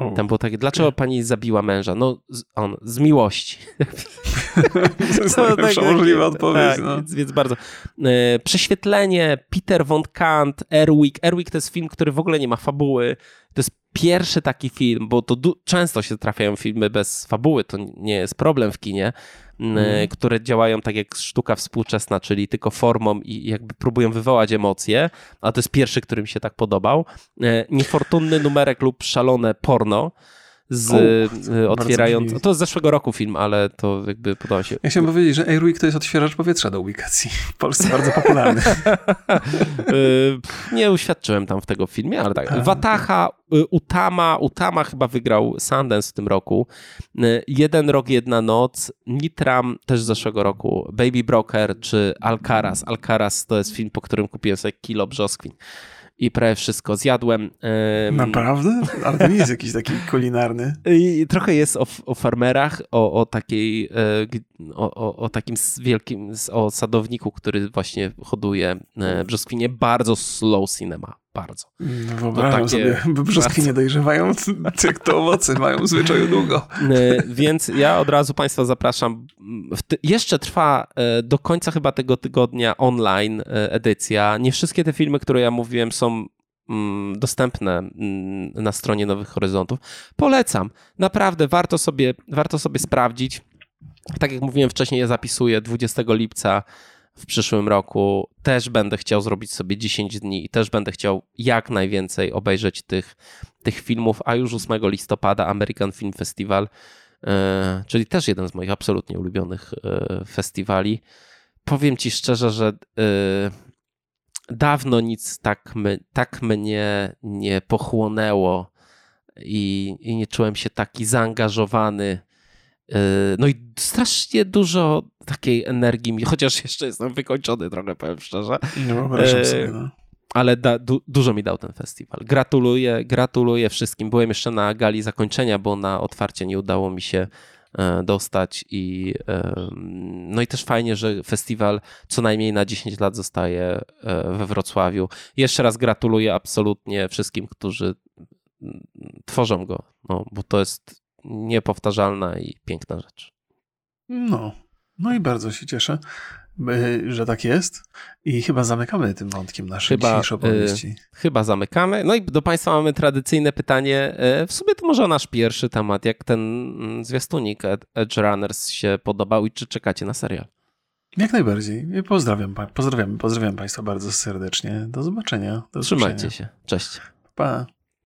O. Tam było takie, dlaczego pani zabiła męża? No, z, on, z miłości. to jest no, tak, możliwa odpowiedź. Tak, no. więc, więc, bardzo. E, prześwietlenie, Peter von Kant, Erwick. Erwick to jest film, który w ogóle nie ma fabuły. To jest pierwszy taki film, bo to często się trafiają filmy bez fabuły, to nie jest problem w kinie, mm. które działają tak jak sztuka współczesna, czyli tylko formą i jakby próbują wywołać emocje, a to jest pierwszy, który mi się tak podobał. E, niefortunny numerek lub szalone porno. Z o, otwierając... To z zeszłego roku film, ale to jakby podoba się. Ja chciałem powiedzieć, że Airwick to jest odświeżacz powietrza do ubikacji. W Polsce bardzo popularny. nie uświadczyłem tam w tego filmie, ale tak. Wataha, Utama, Utama chyba wygrał Sundance w tym roku. Jeden rok, jedna noc. Nitram też z zeszłego roku. Baby Broker czy Alcaraz. Alcaraz to jest film, po którym kupiłem sobie kilo brzoskwin i prawie wszystko zjadłem. Naprawdę? Ale to nie jest jakiś taki kulinarny. I trochę jest o, o farmerach, o, o takiej, e, o, o, o, takim wielkim, o sadowniku, który właśnie hoduje e, brzoskwinie. Bardzo slow cinema bardzo. No wyobrażam takie... sobie, brzoskwinie bardzo... dojrzewają, jak to owoce mają zwyczaju długo. E, więc ja od razu Państwa zapraszam. Jeszcze trwa e, do końca chyba tego tygodnia online e, edycja. Nie wszystkie te filmy, które ja mówiłem są mm, dostępne mm, na stronie Nowych Horyzontów. Polecam. Naprawdę warto sobie, warto sobie sprawdzić. Tak jak mówiłem wcześniej, ja zapisuję 20 lipca w przyszłym roku też będę chciał zrobić sobie 10 dni i też będę chciał jak najwięcej obejrzeć tych, tych filmów, a już 8 listopada American Film Festival, e, czyli też jeden z moich absolutnie ulubionych e, festiwali. Powiem ci szczerze, że e, dawno nic tak, my, tak mnie nie pochłonęło i, i nie czułem się taki zaangażowany no i strasznie dużo takiej energii, chociaż jeszcze jestem wykończony trochę, powiem szczerze. Nie wyobrażam yy, sobie, no. Ale da, du, dużo mi dał ten festiwal. Gratuluję, gratuluję wszystkim. Byłem jeszcze na gali zakończenia, bo na otwarcie nie udało mi się e, dostać i no i też fajnie, że festiwal co najmniej na 10 lat zostaje e, we Wrocławiu. Jeszcze raz gratuluję absolutnie wszystkim, którzy mm, tworzą go, no, bo to jest niepowtarzalna i piękna rzecz. No, no i bardzo się cieszę, że tak jest. I chyba zamykamy tym wątkiem naszej chyba, dzisiejszej opowieści. Y, chyba zamykamy. No i do Państwa mamy tradycyjne pytanie. Y, w sumie to może nasz pierwszy temat. Jak ten mm, zwiastunik Edge Runners się podobał i czy czekacie na serial? Jak najbardziej. Pozdrawiam, pozdrawiam, pozdrawiam Państwa bardzo serdecznie. Do zobaczenia. Do Trzymajcie się. Cześć. Pa.